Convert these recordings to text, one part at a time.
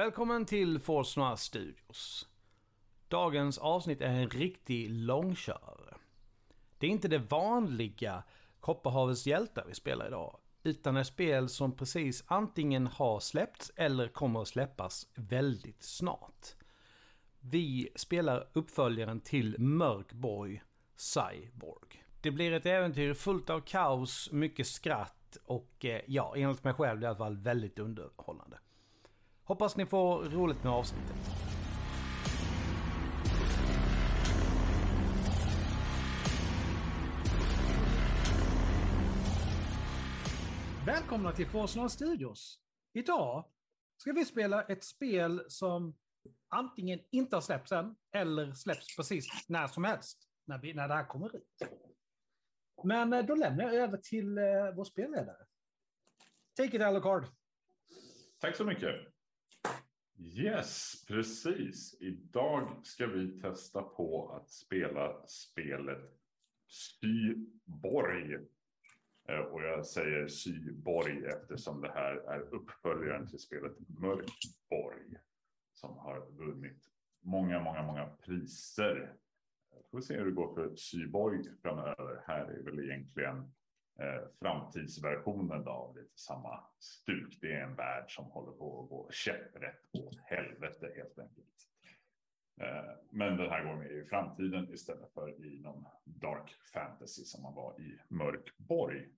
Välkommen till Force Noir Studios. Dagens avsnitt är en riktig långkörare. Det är inte det vanliga Kopparhavets hjältar vi spelar idag, utan ett spel som precis antingen har släppts eller kommer att släppas väldigt snart. Vi spelar uppföljaren till Mörkborg Cyborg. Det blir ett äventyr fullt av kaos, mycket skratt och eh, ja, enligt mig själv i alla fall väldigt underhållande. Hoppas ni får roligt med avsnittet. Välkomna till Forsnara Studios. Idag ska vi spela ett spel som antingen inte har släppts än eller släpps precis när som helst när, vi, när det här kommer ut. Men eh, då lämnar jag över till eh, vår spelledare. Take it Alucard. Tack så mycket. Yes, precis. Idag ska vi testa på att spela spelet Syborg. Eh, och jag säger Syborg eftersom det här är uppföljaren till spelet Mörkborg. Som har vunnit många, många, många priser. Vi får se hur det går för Syborg framöver. Här är väl egentligen eh, framtidsversionen då, av lite samma stuk. Det är en värld som håller på att gå käpprätt åt helvete helt enkelt. Eh, men den här gången är i framtiden istället för i någon dark fantasy som man var i Mörkborg.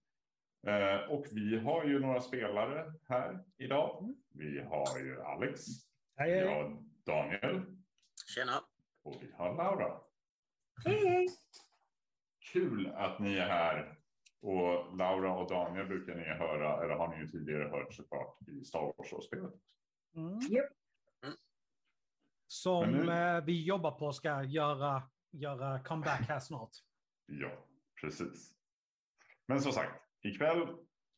Eh, och vi har ju några spelare här idag. Vi har ju Alex, Hej, hej. har Daniel Tjena. och vi har Laura. Hej, hej. Kul att ni är här. Och Laura och Daniel brukar ni höra, eller har ni ju tidigare hört såklart i Star Wars-spelet. Mm. Som nu- eh, vi jobbar på ska göra, göra comeback här snart. Ja, precis. Men som sagt, ikväll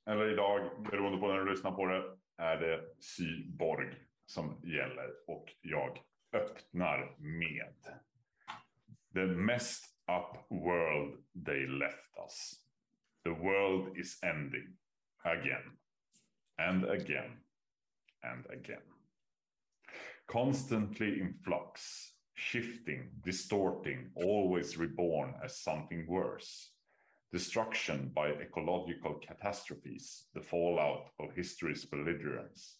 eller idag, beroende på när du lyssnar på det, är det Syborg som gäller och jag öppnar med The messed up world they left us. The world is ending again and again and again. Constantly in flux, shifting, distorting, always reborn as something worse. Destruction by ecological catastrophes, the fallout of history's belligerence.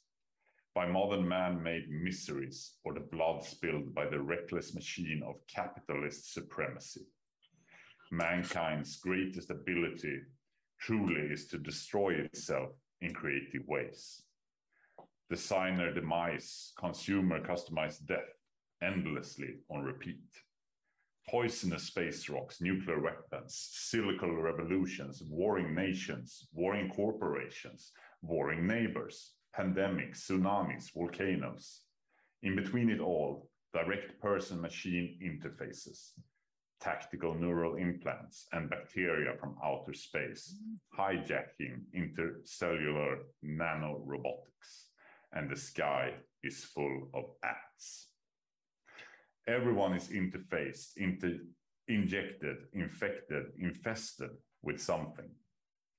By modern man made miseries or the blood spilled by the reckless machine of capitalist supremacy. Mankind's greatest ability truly is to destroy itself in creative ways. Designer demise, consumer customized death, endlessly on repeat. Poisonous space rocks, nuclear weapons, silicon revolutions, warring nations, warring corporations, warring neighbors, pandemics, tsunamis, volcanoes. In between it all, direct person machine interfaces, tactical neural implants, and bacteria from outer space, mm-hmm. hijacking intercellular nanorobotics. And the sky is full of ants. Everyone is interfaced, inter- injected, infected, infested with something.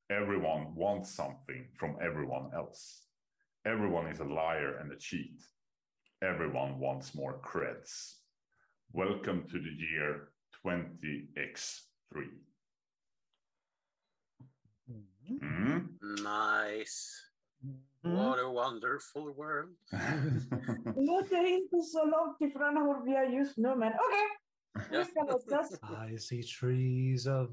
Everyone wants something from everyone else. Everyone is a liar and a cheat. Everyone wants more creds. Welcome to the year 20x3. Mm. Nice. Mm. What a wonderful world. Det låter inte så långt ifrån hur vi är just nu, men okej. Ja. Vi ska låtsas. I see trees of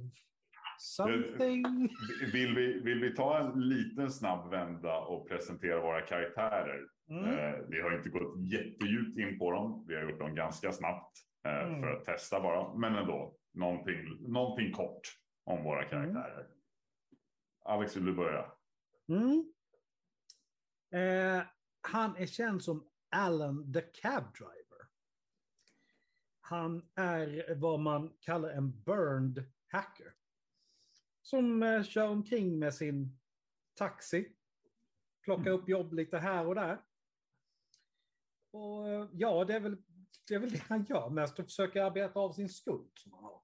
something. vill, vi, vill vi ta en liten snabb vända och presentera våra karaktärer? Mm. Eh, vi har inte gått jättedjupt in på dem. Vi har gjort dem ganska snabbt eh, Mm. för att testa bara. Men ändå, någonting, någonting kort om våra karaktärer. Alex, vill du börja? Mm. Eh, han är känd som Alan the Cab Driver. Han är vad man kallar en burned hacker. Som eh, kör omkring med sin taxi. Plockar upp jobb lite här och där. Och eh, ja, det är väl det, är väl det han gör mest. Och försöker arbeta av sin skuld som han har.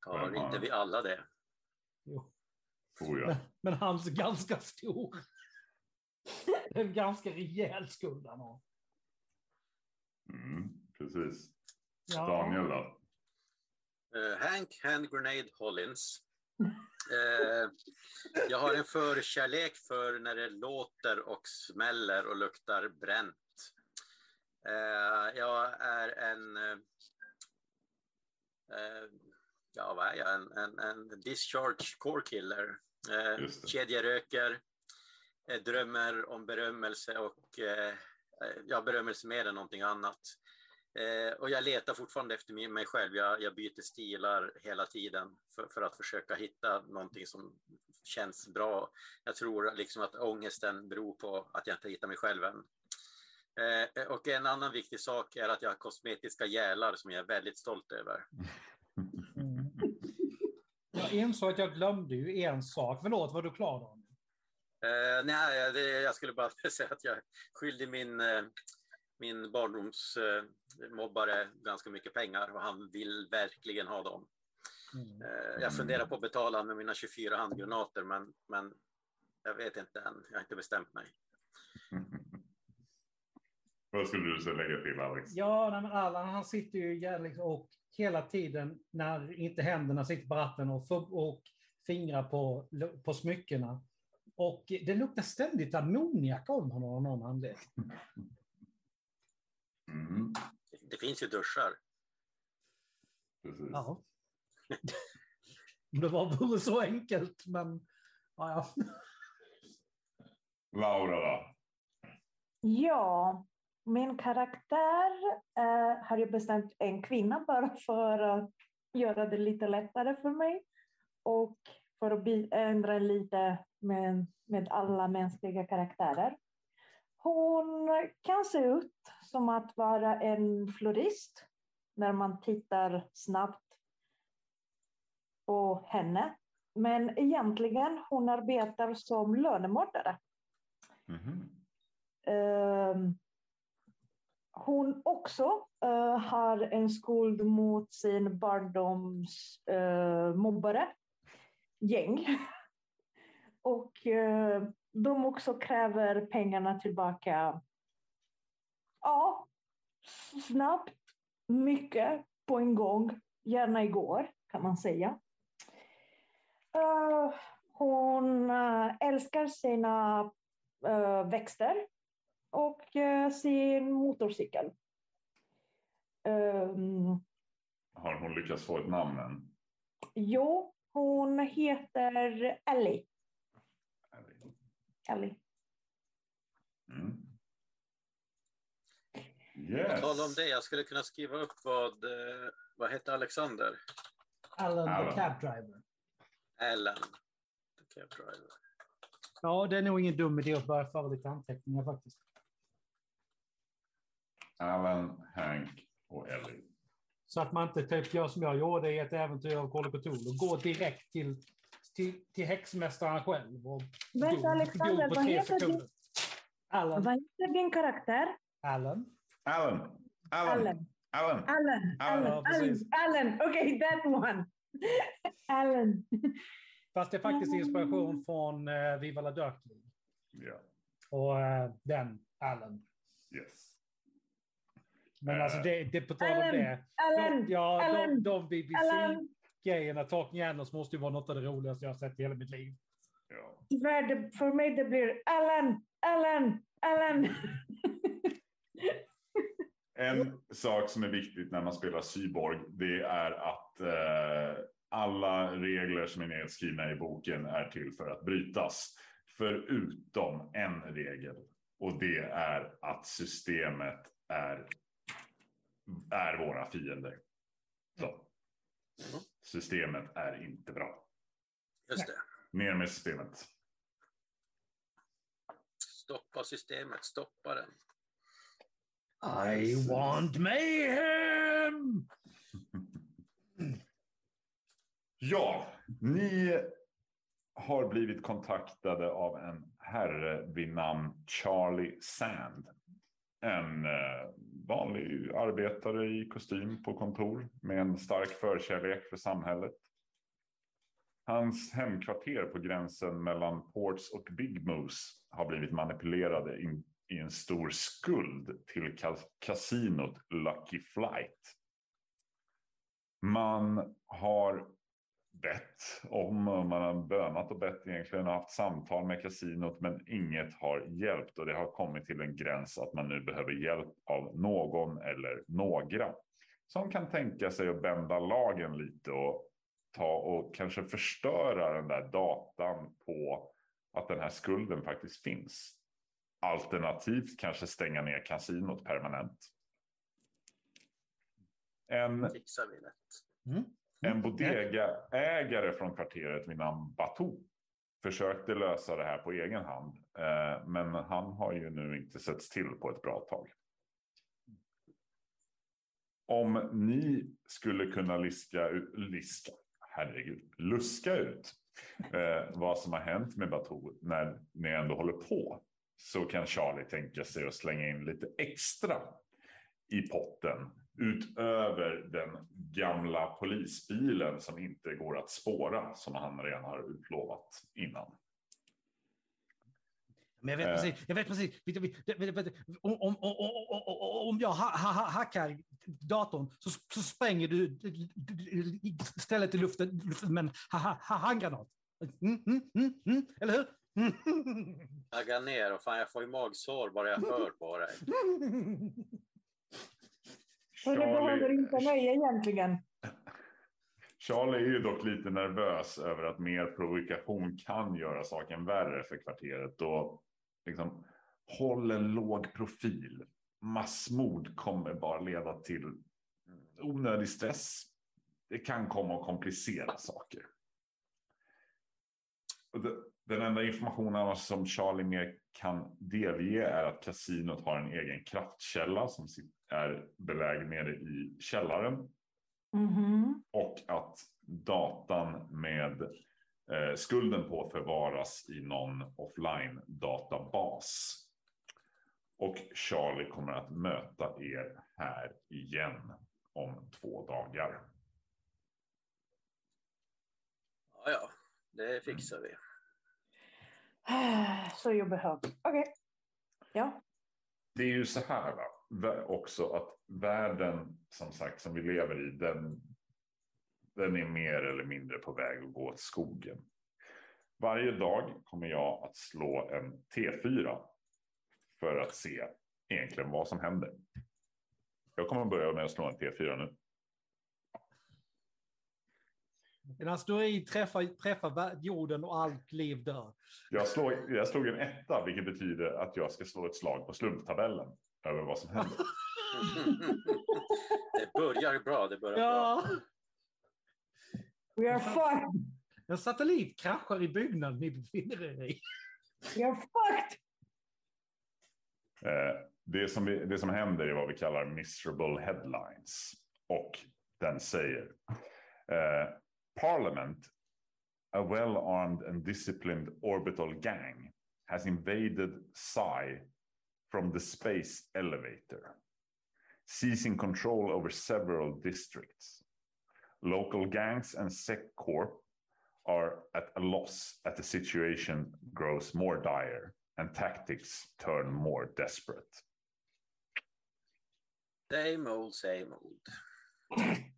Har inte vi alla det? Jo. Oh, ja. Men, men hans är ganska stor. En ganska rejäl skuld han har. Mm, precis. Ja. Daniel då? Eh, Hank Hand Grenade Hollins. Eh, jag har en förkärlek för när det låter och smäller och luktar bränt. Eh, jag är en... Eh, eh, ja, vad är jag? En, en, en discharge core killer. Eh, kedjeröker, drömmer om berömmelse och eh, ja, berömmelse mer än någonting annat. Eh, och jag letar fortfarande efter mig själv. Jag, jag byter stilar hela tiden för, för att försöka hitta någonting som känns bra. Jag tror liksom att ångesten beror på att jag inte hittar mig själv än. Eh, och en annan viktig sak är att jag har kosmetiska gälar som jag är väldigt stolt över. Mm. Jag insåg att jag glömde ju en sak. Förlåt, var du klar Daniel? Eh, nej, det, jag skulle bara säga att jag skyllde min, eh, min barndomsmobbare eh, mobbare ganska mycket pengar och han vill verkligen ha dem. Mm. Eh, jag funderar på att betala med mina 24 handgranater, men, men jag vet inte än. Jag har inte bestämt mig. Vad skulle du säga lägga till Alex? Ja, nej, men Allan han sitter ju liksom, och hela tiden när inte händerna sitter på ratten och, och fingrar på, på smyckena. Och det luktar ständigt ammoniak om honom av någon anledning. Mm, Det finns ju duschar. precis. Ja. Det var vore så enkelt, men ja, ja. Laura då? Ja, min karaktär eh, har jag bestämt en kvinna bara för att göra det lite lättare för mig. Och för att ändra lite med, med alla mänskliga karaktärer. Hon kan se ut som att vara en florist när man tittar snabbt på henne. Men egentligen hon arbetar som lönemördare. Mhm. Ehm, hon också uh, har en skuld mot sin barndoms uh, mobbare, gäng. Och uh, de också kräver pengarna tillbaka. Ja, snabbt, mycket på en gång, gärna igår kan man säga. Hon älskar sina växter och eh, sin motorcykel. Ehm, Har hon lyckats få ett namn än? jo, hon heter Ellie. Ellie. Mm. På Yes. tal om det, jag skulle kunna skriva upp vad, eh, vad hette Alexander? Alan the Alan. cab driver. Allen. The cab driver. Ja, det är nog ingen dum idé att börja föra lite anteckningar faktiskt. Alan, Hank och Ellie. Så att man inte typ gör som jag gjorde i ett äventyr av of Cthulhu. Går direkt till, till, till häxmästaren själv. Och Vänta, Alexander, vad heter sekunder. Alan. Vad heter din karaktär? Alan. Alan. Alan. Alan. Alan, Allen. ja, precis. Allen. Okej, that one. Allen. Fast det är faktiskt inspiration från uh, Viva la League. Ja. Och eh, den, Alan. Yes. Men alltså det, det på tal om det. Allen. De, ja, de, Alan. de BBC Allen. grejerna, Talking Animals måste ju vara något av det roligaste jag har sett i hela mitt liv. Ja. Det- för mig det blir Allen. Allen. Allen. En sak som är viktigt när man spelar Cyborg, det är att eh, alla regler som är nedskrivna i boken är till för att brytas. Förutom en regel. Och det är att systemet är, är våra fiender. Så. Systemet är inte bra. Just det. Ner med systemet. Stoppa systemet, stoppa den. I want mayhem! Ja, ni har blivit kontaktade av en herre vid namn Charlie Sand. En eh, vanlig arbetare i kostym på kontor med en stark förkärlek för samhället. Hans hemkvarter på gränsen mellan Ports och Big Moose har blivit manipulerade in, i en stor skuld till kasinot Lucky Flight. Man har bett om, man har bönat och bett egentligen och haft samtal med kasinot men inget har hjälpt och det har kommit till en gräns att man nu behöver hjälp av någon eller några som kan tänka sig att bända lagen lite och ta och kanske förstöra den där datan på att den här skulden faktiskt finns. Alternativt kanske stänga ner kasinot permanent. En Fixar vi lätt. Mm. Mm. en bodegaägare från kvarteret vid namn Batou försökte lösa det här på egen hand. Eh, men han har ju nu inte setts till på ett bra tag. Om ni skulle kunna liska liska, herregud, luska ut eh, vad som har hänt med Batou när ni ändå håller på så kan Charlie tänka sig att slänga in lite extra i potten utöver den gamla polisbilen som inte går att spåra som han redan har utlovat innan. Men jag vet Eh. precis, jag vet precis. Om, om, om, om, jag ha, ha, ha, hackar datorn så, så spränger du stället i luften, luften med en ha, ha, ha, handgranat. Mm, mm, mm, mm, eller hur? Tagga ner och fan jag får ju magsår bara jag hör på dig. Och det behöver inte mig egentligen. Charlie är ju dock lite nervös över att mer provokation kan göra saken värre för kvarteret. Och liksom, håll en låg profil. Massmord kommer bara leda till onödig stress. Det kan komma att komplicera saker. Den enda informationen som Charlie mer kan delge är att kasinot har en egen kraftkälla som sit- är belägen nere i källaren Mhm. och att datan med eh, skulden på förvaras i någon offline-databas. Och Charlie kommer att möta er här igen om två dagar. Ja, ja, det fixar vi. Så jag behöver. Okej. Ja. Det är ju så här va? Också att världen som sagt som vi lever i den, den är mer eller mindre på väg att gå åt skogen. Varje dag kommer jag att slå en T4 för att se egentligen vad som händer. Jag kommer börja med att slå en T4 nu. En asteroid träffar, träffar jorden och allt liv dör. Jag, slår, jag slog en etta vilket betyder att jag ska slå ett slag på slumptabellen över vad som händer. det börjar bra, det börjar bra. Ja. We are fucked. En satellit kraschar i byggnaden ni befinner er i. We are fucked. Eh, det, som vi, det som händer är vad vi kallar miserable headlines. Och den säger eh, Parliament, a well-armed and disciplined orbital gang has invaded Psi from the space elevator, seizing control over several districts. Local gangs and SecCorp are at a loss as the situation grows more dire and tactics turn more desperate. Same old, same old.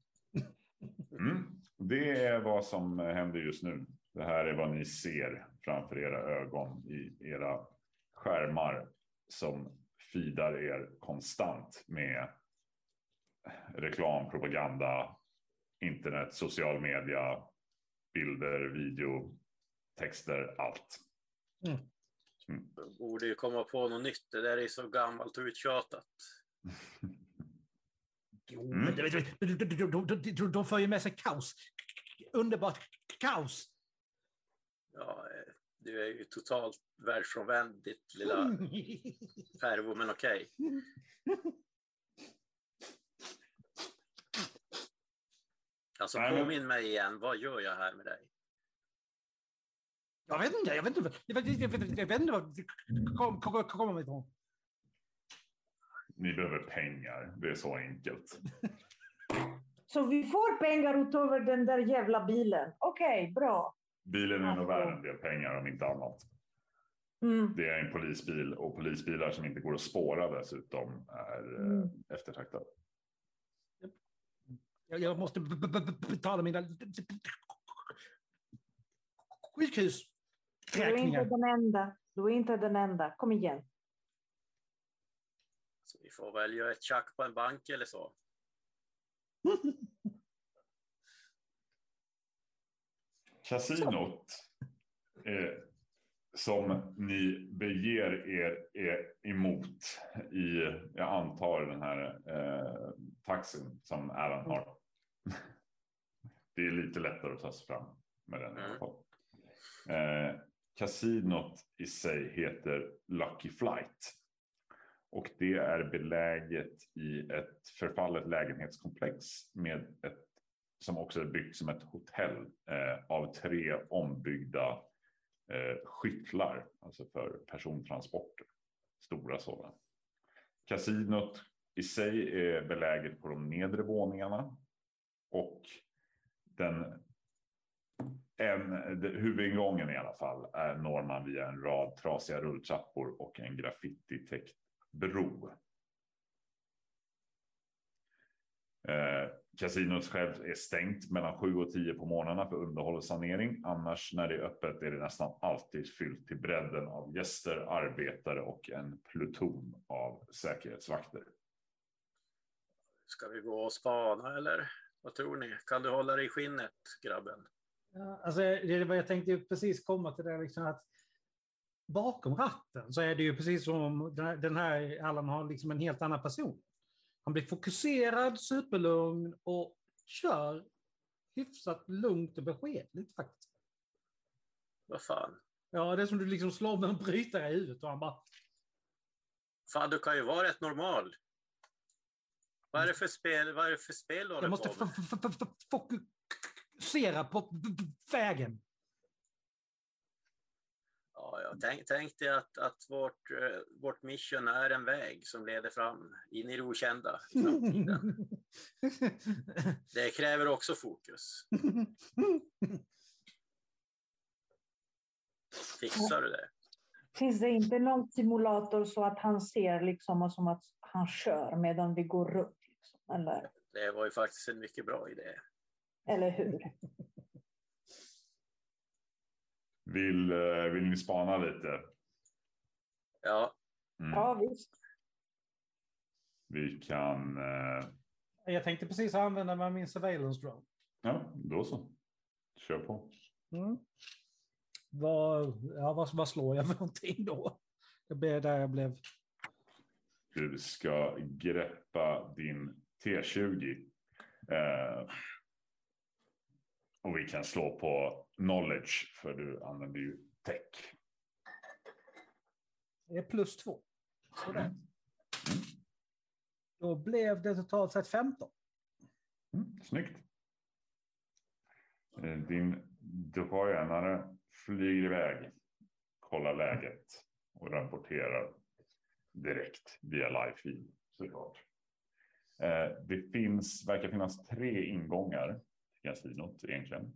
Mm. Det är vad som händer just nu. Det här är vad ni ser framför era ögon i era skärmar som feedar er konstant med reklam, propaganda, internet, social media, bilder, video, texter, allt. Borde ju komma på något nytt. Det där är så gammalt och uttjatat. Jo, Mm. men de, de, de, de för ju med sig kaos. Underbart kaos. Ja, eh, du är ju totalt världsfrånvänd, ditt lilla färvo, men okej. Alltså Nej, men- påminn mig igen, vad gör jag här med dig? Jag vet inte, jag vet inte, jag vet, jag vet, jag vet inte vad det kom- kom- kom- kommer ifrån. Ni behöver pengar, det är så enkelt. Så vi får pengar utöver den där jävla bilen. Okej, bra. Bilen är nog värd en del pengar om inte annat. Mm. Det är en polisbil och polisbilar som inte går att spåra dessutom är eh, Mm. eftertraktade. Jag, jag måste betala mina Du är inte sjukhusräkningar. den enda. Du är inte den enda. Kom igen. Så vi får väl göra ett tjack på en bank eller så. Kasinot eh, som ni beger er, er emot i, jag antar den här eh, taxin som Alan har. Det är lite lättare att ta sig fram med den fall. Eh, kasinot i sig heter Lucky Flight. Och det är beläget i ett förfallet lägenhetskomplex med ett som också är byggt som ett hotell eh, av tre ombyggda eh, skyttlar, alltså för persontransporter. Stora sådana. Kasinot i sig är beläget på de nedre våningarna och den en, de, huvudingången i alla fall är når man via en rad trasiga rulltrappor och en graffititäckt bro. Eh, kasinot själv är stängt mellan 7 och 10 på morgnarna för underhåll och sanering. Annars när det är öppet är det nästan alltid fyllt till bredden av gäster, arbetare och en pluton av säkerhetsvakter. Ska vi gå och spana eller? Vad tror ni? Kan du hålla dig i skinnet, grabben? Ja, Alltså, det vad jag tänkte ju precis komma till det, liksom att bakom ratten så är det ju precis som om den här- den här Allan har liksom en helt annan person. Han blir fokuserad, superlugn och kör hyfsat lugnt och beskedligt faktiskt. Vad fan? Ja, det är som du liksom slår med en brytare i huvudet och han bara Fan, du kan ju vara rätt normal. Vad är det för spel, vad är det för spel du Jag måste fokusera på vägen. Ja, tänk, tänk dig att, att vårt, eh, vårt mission är en väg som leder fram in i det okända i framtiden. Det kräver också fokus. Fixar du det? Finns det inte någon simulator så att han ser liksom som att han kör medan vi går runt? Liksom, eller, Det var ju faktiskt en mycket bra idé. eller hur? Vill, eh, vill ni spana lite? Ja, Mm. Ja, visst. Vi kan... Eh, Jag tänkte precis använda mig av min surveillance drone. ja, då så. Kör på. Mm. Vad, ja, vad, vad slår jag för någonting då? Det blev där jag blev. Du ska greppa din T20. Eh, och vi kan slå på knowledge för du använder ju tech. Det är plus två. Sådär. Då blev det totalt sett 15. Mm, snyggt. Eh, Din drönare flyger iväg, kollar läget och rapporterar direkt via live-feed såklart. Eh, Det finns, verkar finnas tre ingångar kasinot egentligen.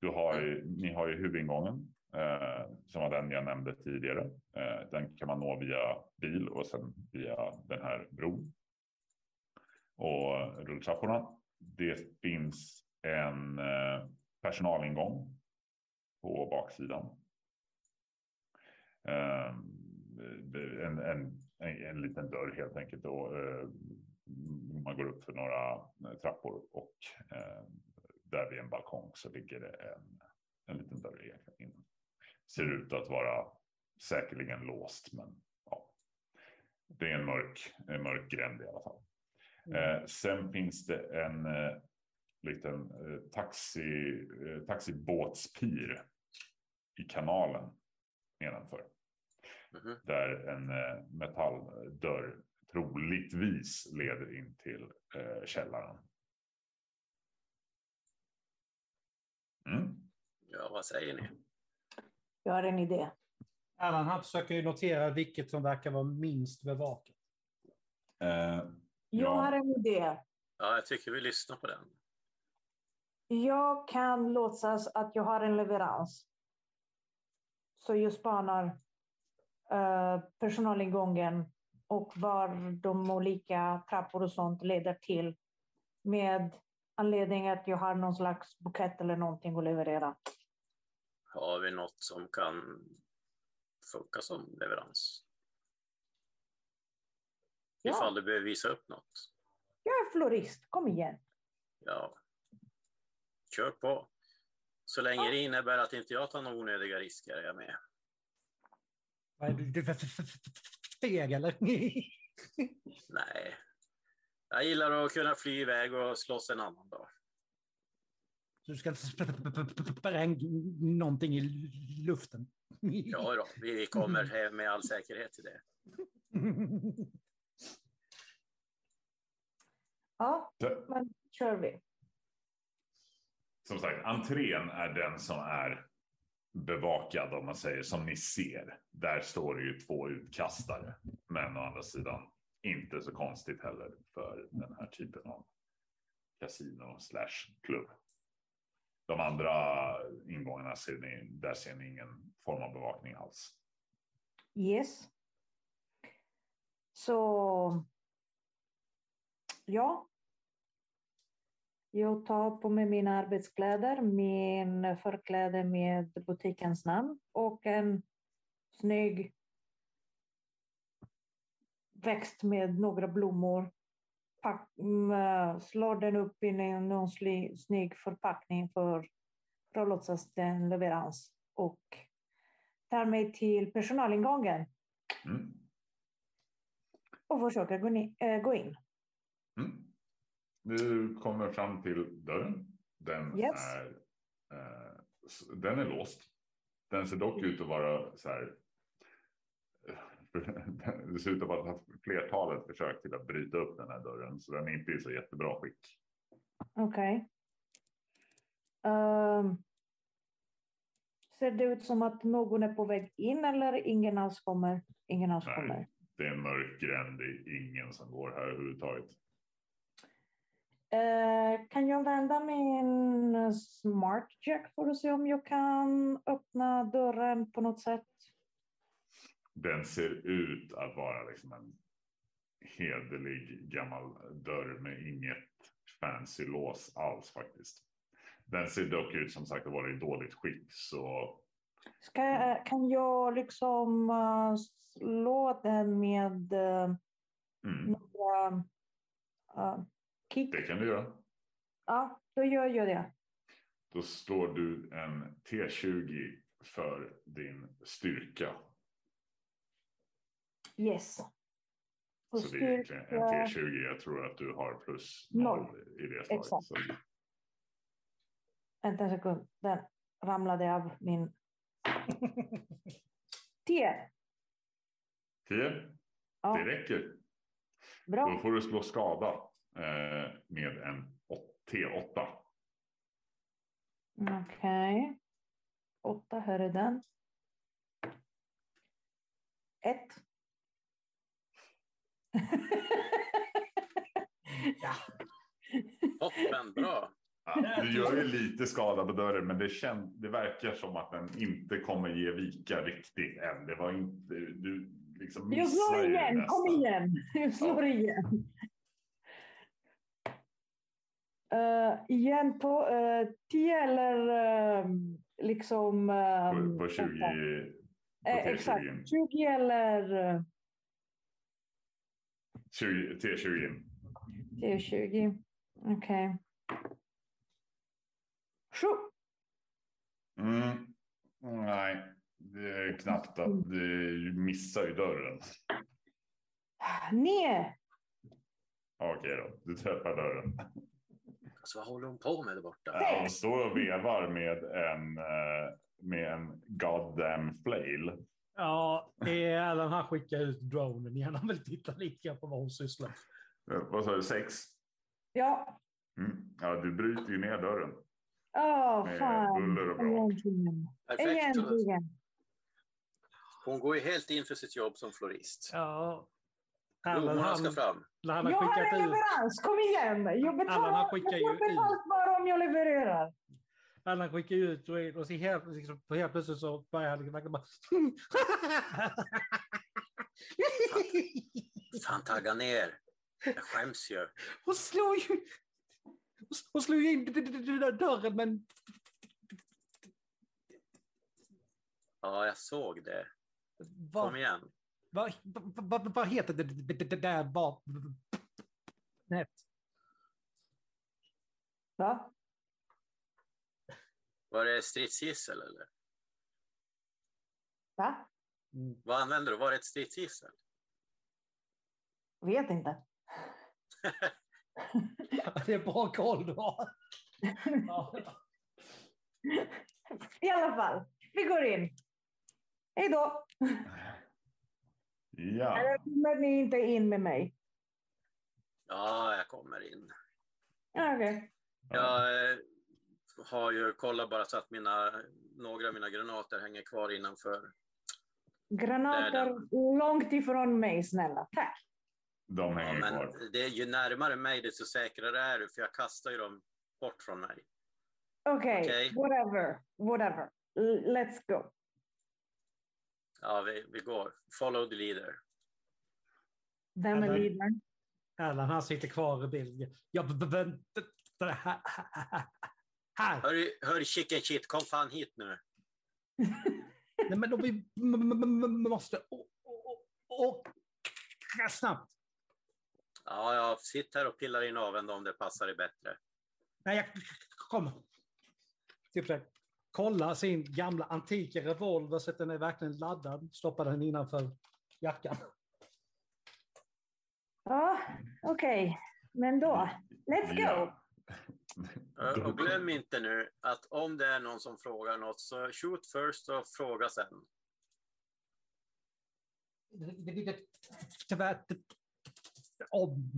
Du har ju, ni har ju huvudingången eh, som var den jag nämnde tidigare. Eh, den kan man nå via bil och sen via den här bron. Och rulltrapporna. Det finns en eh, personalingång på baksidan. Eh, en, en, en, en liten dörr helt enkelt. Och, eh, man går upp för några trappor och eh, där vid en balkong så ligger det en, en liten dörr in. Ser ut att vara säkerligen låst men ja. Det är en mörk, en mörk gränd i alla fall. Eh, sen finns det en eh, liten eh, taxi, eh, taxibåtspir i kanalen nedanför. Mhm. Där en eh, metalldörr troligtvis leder in till eh, källaren. Mm. ja vad säger ni? Jag har en idé. Allan han försöker ju notera vilket som verkar vara minst bevakat. Jag Ja. har en idé. Ja, jag tycker vi lyssnar på den. Jag kan låtsas att jag har en leverans. Så jag spanar uh, personalingången och var de olika trappor och sånt leder till med anledning att jag har någon slags bukett eller någonting att leverera. Har vi något som kan funka som leverans? Ja. Ifall du behöver visa upp något. Jag är florist, kom igen. Ja. Kör på. Så länge Ja. det innebär att inte jag tar några onödiga risker är jag med. Vad är du, feg eller? Nej. Jag gillar att kunna fly iväg och slåss en annan dag. Du ska inte spränga någonting i luften. Ja då, vi kommer hem med all säkerhet till det. Ja, men kör vi. Som sagt, entrén är den som är bevakad om man säger som ni ser. Där står det ju två utkastare. Men å andra sidan inte så konstigt heller för den här typen av kasino slash klubb. De andra ingångarna ser ni, där ser ni ingen form av bevakning alls. Yes. Så. Ja. Jag tar på mig mina arbetskläder, min förkläde med butikens namn och en snygg växt med några blommor. Pack, mm, äh, slår den upp i någon snygg förpackning för, för att låtsas det är en leverans och tar mig till personalingången Mm. och försöker gå, äh, gå in. Mm. Du kommer fram till dörren. Den, Yes. är, eh, den är låst. Den ser dock ut att vara så här. Det ser ut att vara ett flertalet försök till att bryta upp den här dörren. Så den är inte i så jättebra skick. Okej. Ehm, ser det ut som att någon är på väg in eller ingen alls kommer? Ingen alls Nej. kommer. Det är en mörk gränd. Det är ingen som går här överhuvudtaget. Eh, kan jag vända min smart check för att se om jag kan öppna dörren på något sätt? Den ser ut att vara liksom en hederlig gammal dörr med inget fancy lås alls faktiskt. Den ser dock ut som sagt att vara i dåligt skick så Ska, jag- kan jag liksom eh, slå den med uh, mm, några eh, kick? det kan du göra. Ja, då gör jag det. Då slår du en T20 för din styrka. Yes. Och Så det är egentligen en styrka- T20. Jag tror att du har plus Noll. noll i det slaget. Exakt. Så, Vänta en sekund. Den ramlade av min... 10. 10. Ja, Det räcker. Då bra. får du slå skada eh, med en å- T8. Okej. 8, här är den. 1. Ja. Toppen, bra. Ja, du gör ju lite skada på dörren, men det, kän, det verkar som att den inte kommer ge vika riktigt än. Det var inte, du liksom Jag slår igen. Kom igen. Jag slår igen. Uh, igen på uh, 10 eller uh, liksom... På, på 20, på Eh, T20. exakt. 20 eller uh, 20, T20. det är 20. Okej. Sju. Mm. Nej, det är knappt att du missar ju dörren. Nio. Okej då, du träffar dörren. Så vad håller hon på med där borta? Ja, Hon står och vevar med en, eh, med en goddamn flail. Ja, eller han skickar ut dronen igen. Han vill titta lite på vad hon sysslar med. Vad sa du, sex? Ja. Mm. Ja, du bryter ju ner dörren. Åh, fan. buller och brak. Äntligen. Perfekt. Äntligen. Hon går ju helt in för sitt jobb som florist. Ja. Allan, Blommorna ska han, fram. han har Jag har en ut... leverans, kom igen! Jag Allan, betalar, han skickar ju jag ut. betalt bara om jag levererar. Allan skickar ut och, och så helt, liksom, helt plötsligt så börjar han liksom verkligen bara... Fan, tagga ner. Jag skäms ju. Hon slog ju... Hon slog ju in den där dörren men... Ja, jag såg det. Kom Vad, igen. vad, vad, vad heter det, det, det, det där vapnet? Va? Var det stridsgissel eller? Va? Mm. Vad använder du? Var det ett stridsgissel? Vet inte. Det är bra koll du har. I alla fall, vi går in. Hej då! Ja, Eller kommer ni inte in med mig? Ja, jag kommer in. Ja. Jag eh, har ju kollat bara så att mina, några av mina granater hänger kvar innanför. Granater långt ifrån mig, snälla. Tack. de Ja, hänger men kvar. det är ju närmare mig desto säkrare är du, för jag kastar ju dem bort från mig. Okej, Okej. whatever. Whatever. L- Let's go. Ja, vi, vi går. Follow the leader. Vem är ledaren? Allan han sitter kvar i bilden. Jag här. här. Hör, hör chicken shit, kom fan hit nu. Nej, men då vi måste åka snabbt. Ja, jag sitter här och pillar i naveln om det passar dig bättre. Nej, jag kommer. Typ så kolla sin gamla antika revolver så att den är verkligen laddad. Stoppa den innanför jackan. Ja, okej. Men då, let's go. Ja. Och glöm inte nu att om det är någon som frågar något så shoot first och fråga sen. Om.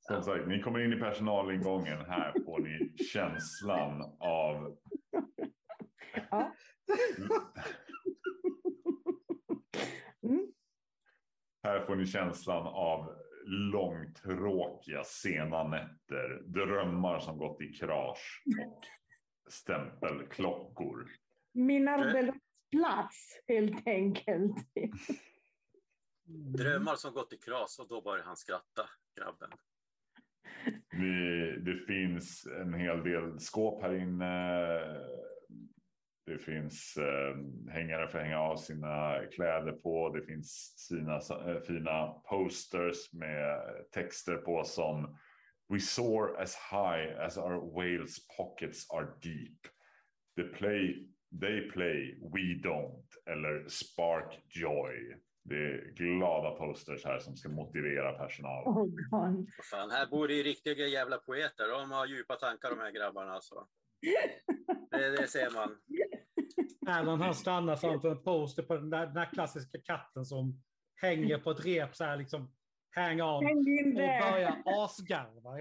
Som sagt, ni kommer in i personalingången. Här får ni känslan av... Ja. Mm. Här får ni känslan av långtråkiga sena nätter, drömmar som gått i krasch och stämpelklockor. Min arbetsplats, helt enkelt. Drömmar som gått i kras och då börjar han skratta, grabben. Det, det finns en hel del skåp här inne. Det finns eh, hängare för att hänga av sina kläder på. Det finns sina eh, fina posters med texter på som We soar as high as our whales pockets are deep. The play, they play, we don't. Eller spark joy. Det är glada posters här som ska motivera personal. Oh God. Fan, här bor det ju riktiga jävla poeter. De har djupa tankar de här grabbarna alltså. Det, det ser man. Erland han stannar framför en poster på den där, den där klassiska katten som hänger på ett rep så här liksom. Hang on. Häng in Och börjar asgarva.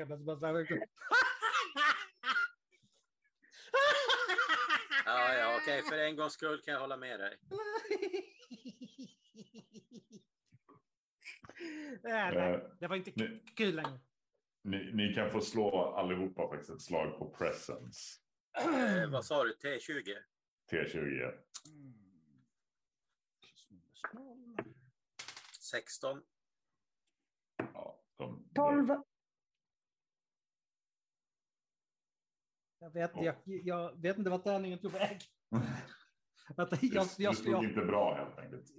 Ja, ja, okej, för en gångs skull kan jag hålla med dig. Nej, nej, Eh, det var inte ni- kul längre. Ni, ni kan få slå allihopa faktiskt ett slag på presence. Eh, vad sa du, T20? T20. 16? Ja, de, 12. Jag vet, jag, jag vet inte vart tärningen tog väg. Det, jag, jag, stod jag, inte bra helt enkelt.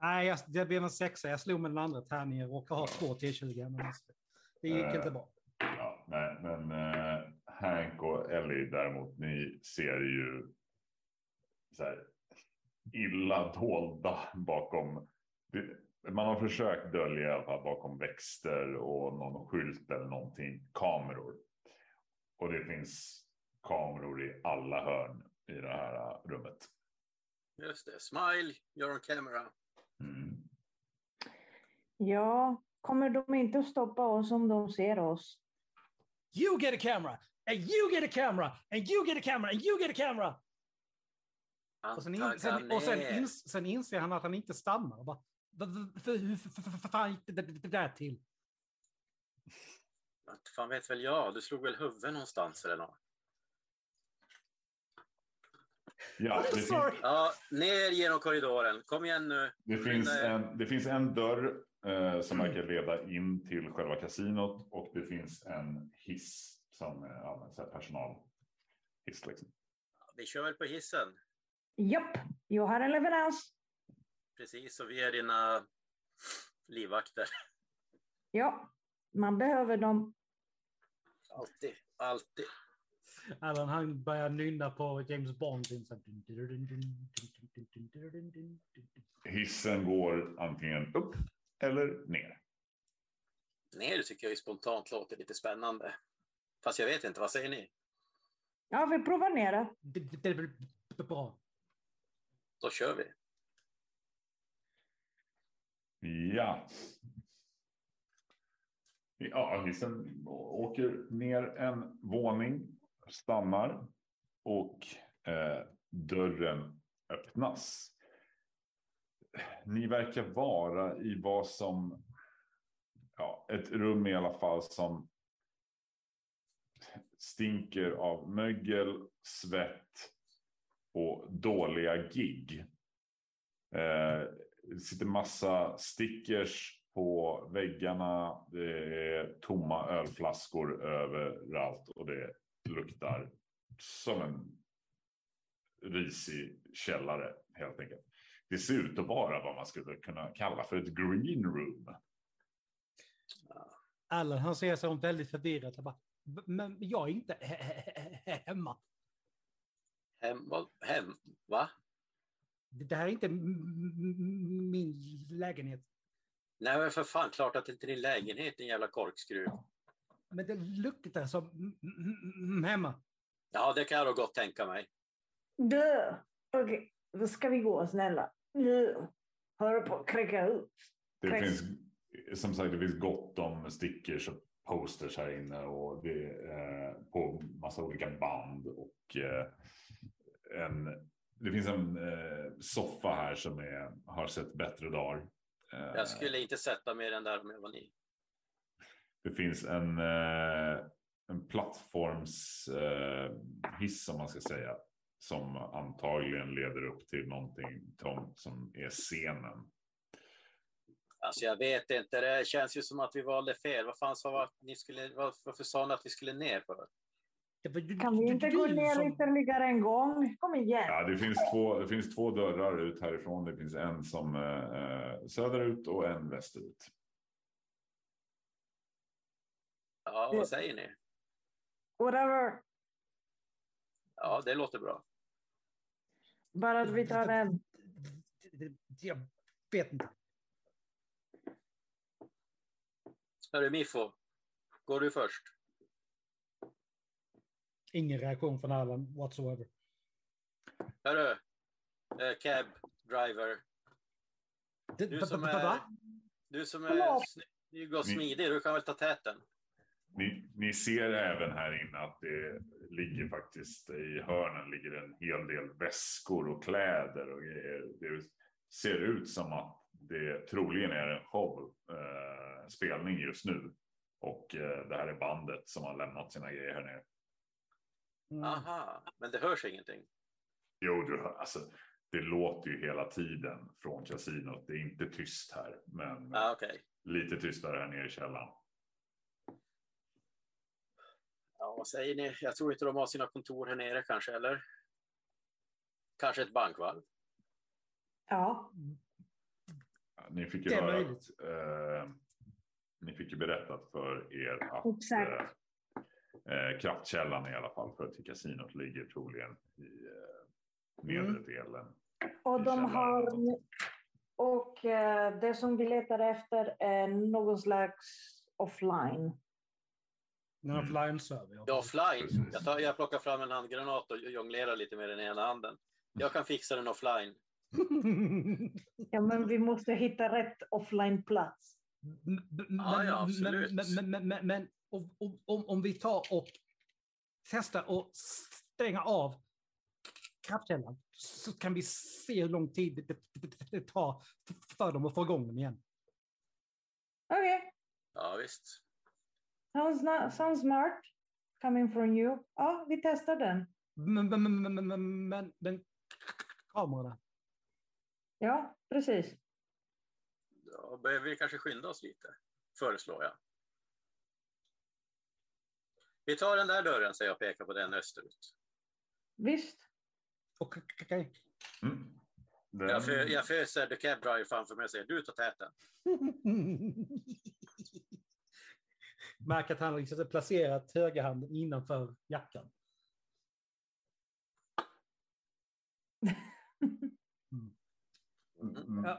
nej, jag, det blev en sexa. Jag slog med den andra tärningen och råkade ha två T20. Men alltså, det gick Eh. inte bra. Ja, nej, men eh, Hank och Ellie däremot, ni ser ju så här, illa dolda bakom. Det, man har försökt dölja i alla fall bakom växter och någon skylt eller någonting, kameror. Och det finns kameror i alla hörn i det här rummet. Just det, smile, you're on camera. Mm. Ja, kommer de inte att stoppa oss om de ser oss? You get a camera, and you get a camera, and you get a camera, and you get a camera. Och sen, in, sen, och sen, ins, sen inser han att han inte stammar. Bara, "Va- va- för- Hur fan gick det, där till? Inte fan vet väl jag, du slog väl huvudet någonstans eller något? Ja, det, fin- Sorry. Ja, ner genom korridoren. Kom igen nu. det, finns en, det finns en dörr eh, som verkar leda in till själva kasinot och det finns en hiss som ja, så här personalhiss. Liksom. Vi kör väl på hissen. Japp, jag har en leverans. Precis, och vi är dina livvakter. Ja, man behöver dem. Alltid, alltid. Alan han börjar nynna på James Bond. Hissen går antingen upp eller ner. Ner tycker jag spontant låter lite spännande. Fast jag vet inte, vad säger ni? Ja, vi provar ner det. Det, blir bra. Då kör vi. Ja. Ja, hissen åker ner en våning, stannar och eh, dörren öppnas. Ni verkar vara i vad som, ja, ett rum i alla fall som stinker av mögel, svett och dåliga gig. Eh, det sitter massa stickers på väggarna. Det är tomma ölflaskor överallt och det luktar som en risig källare helt enkelt. Det ser ut att vara vad man skulle kunna kalla för ett green room. Allan han ser sig om väldigt förvirrad. Han bara, men jag är inte he- he- he- hemma. Hem, va? Det här är inte min lägenhet. Nej men för fan, klart att det inte är din lägenhet, din jävla korkskruv. Men det luktar som hemma. Ja, det kan jag då gott tänka mig. Du, okej, då ska vi gå snälla. Du, hör på att kräka ut. Det finns som sagt det finns gott om stickers och posters här inne och är eh, på massa olika band och eh, en. Det finns en eh, soffa här som är, har sett bättre dagar. Eh, Jag skulle inte sätta mig i den där om jag var ni. Det finns en, eh, en plattformshiss eh, om man ska säga. Som antagligen leder upp till någonting Tom, som är scenen. Alltså jag vet inte, det känns ju som att vi valde fel. Vad fan sa att ni skulle, var- varför sa ni att vi skulle ner för? Det var Kan vi inte gå ner som- ytterligare en gång? Kom igen. Ja, det, finns två, det finns två dörrar ut härifrån. Det finns en som eh, söderut och en västerut. Ja, vad säger ni? Whatever. Ja, det låter bra. Bara att vi tar en. Jag vet inte. Hörru Miffo, går du först? Ingen reaktion från Alan whatsoever. Hörru, eh, cab driver. Du som är, du som är snygg och smidig, du kan väl ta täten? Ni, ni ser även här inne att det ligger faktiskt i hörnen ligger en hel del väskor och kläder och grejer. Det ser ut som att det troligen är en show, eh, spelning just nu. Och eh, det här är bandet som har lämnat sina grejer här nere. Mm. Aha, men det hörs ingenting. Jo, du hör, alltså, det låter ju hela tiden från kasinot. Det är inte tyst här, men Ah, Okej. lite tystare här nere i källaren. Ja, vad säger ni? Jag tror inte de har sina kontor här nere kanske, eller? Kanske ett bankvalv? Ja, Ni fick ju höra att eh, ni fick ju berättat för er att eh, eh, kraftkällan i alla fall för till kasinot ligger troligen i eh, nedre Mm. delen. och I de har... Och eh, det som vi letar efter är någon slags offline. En Mm. offline-server. Ja, offline. Jag, tar, jag plockar fram en handgranat och jonglerar lite med den ena handen. Jag kan fixa den offline. Ja, men vi måste hitta rätt offline-plats. Ja, ja, absolut. Men, men, men, men, men om, om, om, om vi tar och testar och stänga av kraftkällan. Så kan vi se hur lång tid det, tar för dem att få igång den igen. Okej, Ja, visst. sounds, not, sounds smart coming from you. Ja, vi testar den. Men, men, men, men, men, men, men kamerorna. Ja, precis. Då behöver vi kanske skynda oss lite, föreslår jag. Vi tar den där dörren, säger jag och pekar på den österut. Visst. Okej. Mm. Den, Jag, för, jag föser The Cab Driver framför mig och säger du tar täten. Märker att han har liksom placerat högerhanden innanför jackan. Mm. Ja,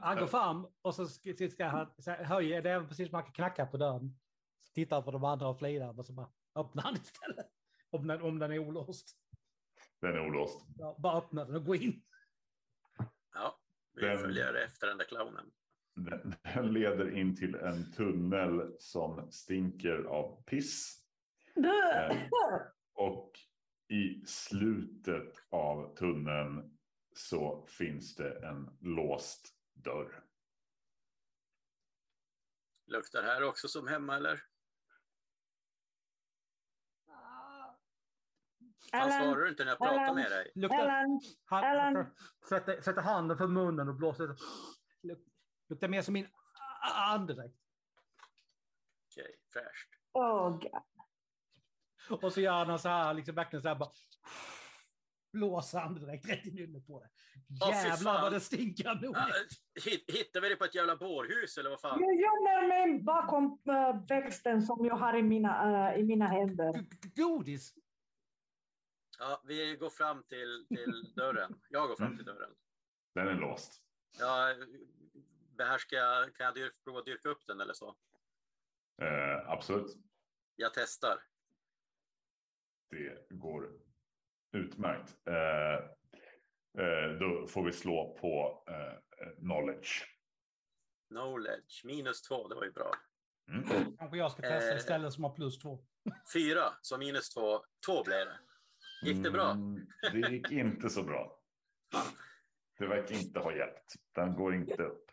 Han går fram och så ska, han höja, det är precis som man kan knacka på dörren. Så tittar på de andra och flinar och så bara öppnar han istället. Om den, om den är olåst. Den är olåst. Ja, bara öppna den och gå in. Ja, vi Den- följer efter den där clownen. Den, den leder in till en tunnel som stinker av piss. Dö! Och i slutet av tunneln så finns det en låst dörr. Luktar här också som hemma eller? Alan, svarar du inte när jag pratar Alan. med dig? Luktar, Alan, han, Alan. sätter, sätter handen för munnen och blåser. Luk- Luktar mer som min andedräkt. Okej, fräscht. oh, God. Och så gör han så här, liksom verkligen så här bara. Blåser andedräkt rätt i nyllet på det. Jävlar fan. vad det stinker nog. Ja, hittar vi det på ett jävla bårhus eller vad fan? Jag gömmer mig bakom äh, växten som jag har i mina, äh, i mina händer. Godis. Ja, vi går fram till, till dörren. Jag går fram till dörren. Den är låst. Ja, behärskar jag, kan jag dyr, prova att dyrka upp den eller så? Eh, absolut. Jag testar. Det går utmärkt. Eh, eh, då får vi slå på eh, knowledge. Knowledge, minus två, det var ju bra. Mm. Kanske jag ska testa Eh. istället som har plus två. Fyra, så minus två, två blev det. Gick det bra? Mm, det gick inte så bra. Det verkar inte ha hjälpt. Den går inte upp.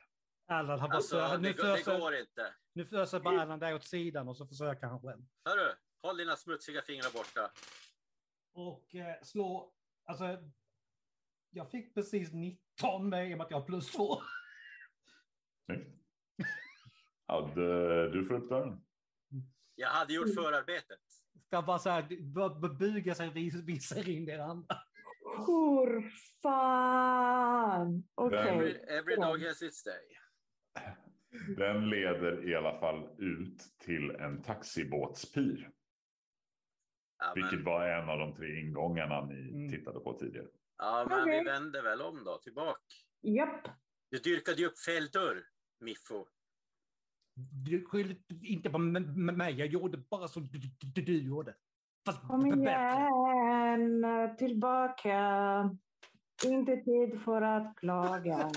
Allan har bara Alltså, så, det, nu, går- det föser, går inte. nu föser bara Allan där åt sidan och så försöker han själv. Hörru, håll dina smutsiga fingrar borta. Och eh, slå, alltså. Jag fick precis 19 med i och med att jag har plus två. Snyggt. Hade du dörren? Jag hade gjort förarbetet. Ska bara så här, buga sig och vis- visa in det andra. Hur fan? Okej. Vem- Every, every dog has its day. Den leder i alla fall ut till en taxibåtspir. Ja, Vilket men, var en av de tre ingångarna ni Mm. tittade på tidigare. ja, men Okej. vi vänder väl om då, tillbaka. Japp. Du dyrkade ju upp fel dörr, Miffo. Du skyller inte på mig, jag gjorde bara som du, du, du, du gjorde. Fast Kom bättre. igen, tillbaka. Inte tid för att klaga.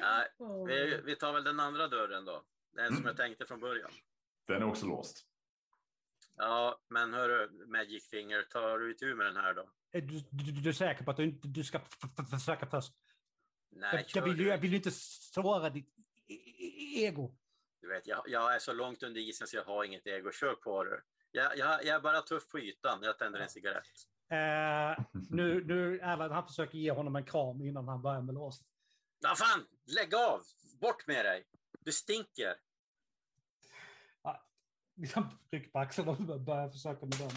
Nej, vi, vi tar väl den andra dörren då. Den som jag tänkte från början. Den är också låst. Ja, men hörru, Magic Finger, tar du itu med den här då? Är du, du, du är säker på att du inte du ska försöka först? Nej, Jag, jag, vill, jag vill inte såra ditt e- e- ego. Du vet, jag, jag är så långt under isen så jag har inget ego. Kör på du. Jag, jag, jag är bara tuff på ytan. Jag tänder en cigarett. Eh, nu, nu Erland, han försöker ge honom en kram innan han börjar med låset. Ja, fan! Lägg av! Bort med dig! Du stinker! Liksom rycker på axeln och börjar försöka med den.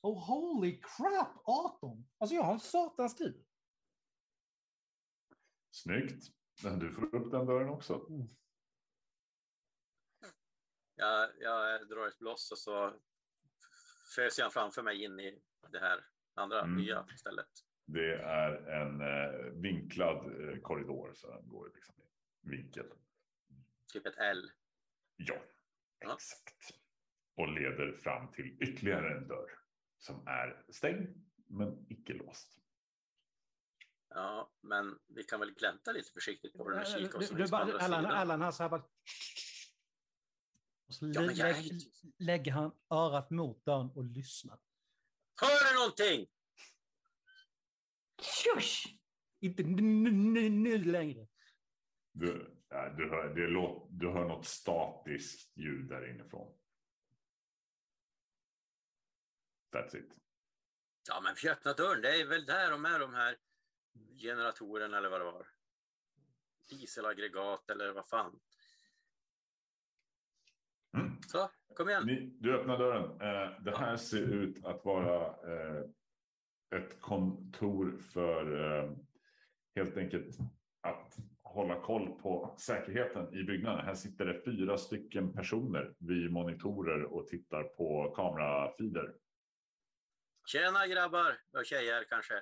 Oh holy crap, 18! Alltså jag har en satans tur. Snyggt. Men du får upp den dörren också. Jag, jag drar ett bloss och så föser jag framför mig in i det här andra Mm. nya stället. Det är en eh, vinklad eh, korridor så den går liksom i vinkel. Typ ett L. Ja. Exakt. Och leder fram till ytterligare en dörr som är stängd men icke låst. Ja, men vi kan väl glänta lite försiktigt på den och kika Du, oss som du, finns på bara, andra Allan. Allan här så här bara... Och så Ja, jag lä- inte- lägger han örat mot dörren och lyssnar. Hör du någonting? Tjush! Inte nu, längre. Du, du, hör, det låt, du hör något statiskt ljud där inifrån. That's it. Ja, men öppnar dörren. Det är väl där de är, de här generatorerna eller vad det var. Dieselaggregat eller vad fan. Mm. Så, kom igen. Ni, du öppnar dörren. Eh, det här ser ut att vara eh, ett kontor för eh, helt enkelt att hålla koll på säkerheten i byggnaden. Här sitter det fyra stycken personer vid monitorer och tittar på kamerafiler. Tjena grabbar och tjejer kanske.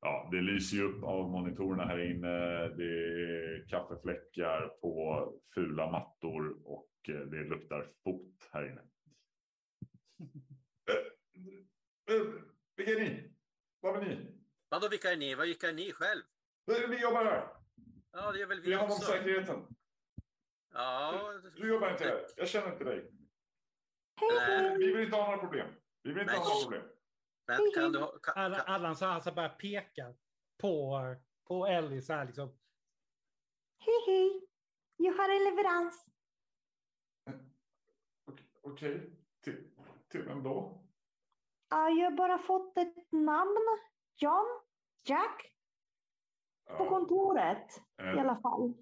Ja, det lyser ju upp av monitorerna här inne. Det är kaffefläckar på fula mattor och eh, det luktar fot här inne. Eh, eh, Vilka är ni? Vad är ni? Vadå, vilka är ni? Vad vilka är ni själv? Vi jobbar här. Ja, det är väl Vi vi har hand om också. säkerheten. Ja, Du jobbar inte här. Jag känner inte dig. Nej. Vi vill inte ha några problem. Vi vill inte Men- ha några problem. men kan du... ha- Kan, Allan, kan, Allan så här, så bara pekar på, på Ellie så här liksom. hej, hej. Jag har en leverans. Okej, Okej. Till, till vem då? Ja, jag har bara fått ett namn. John? Jack? På kontoret i en, alla fall.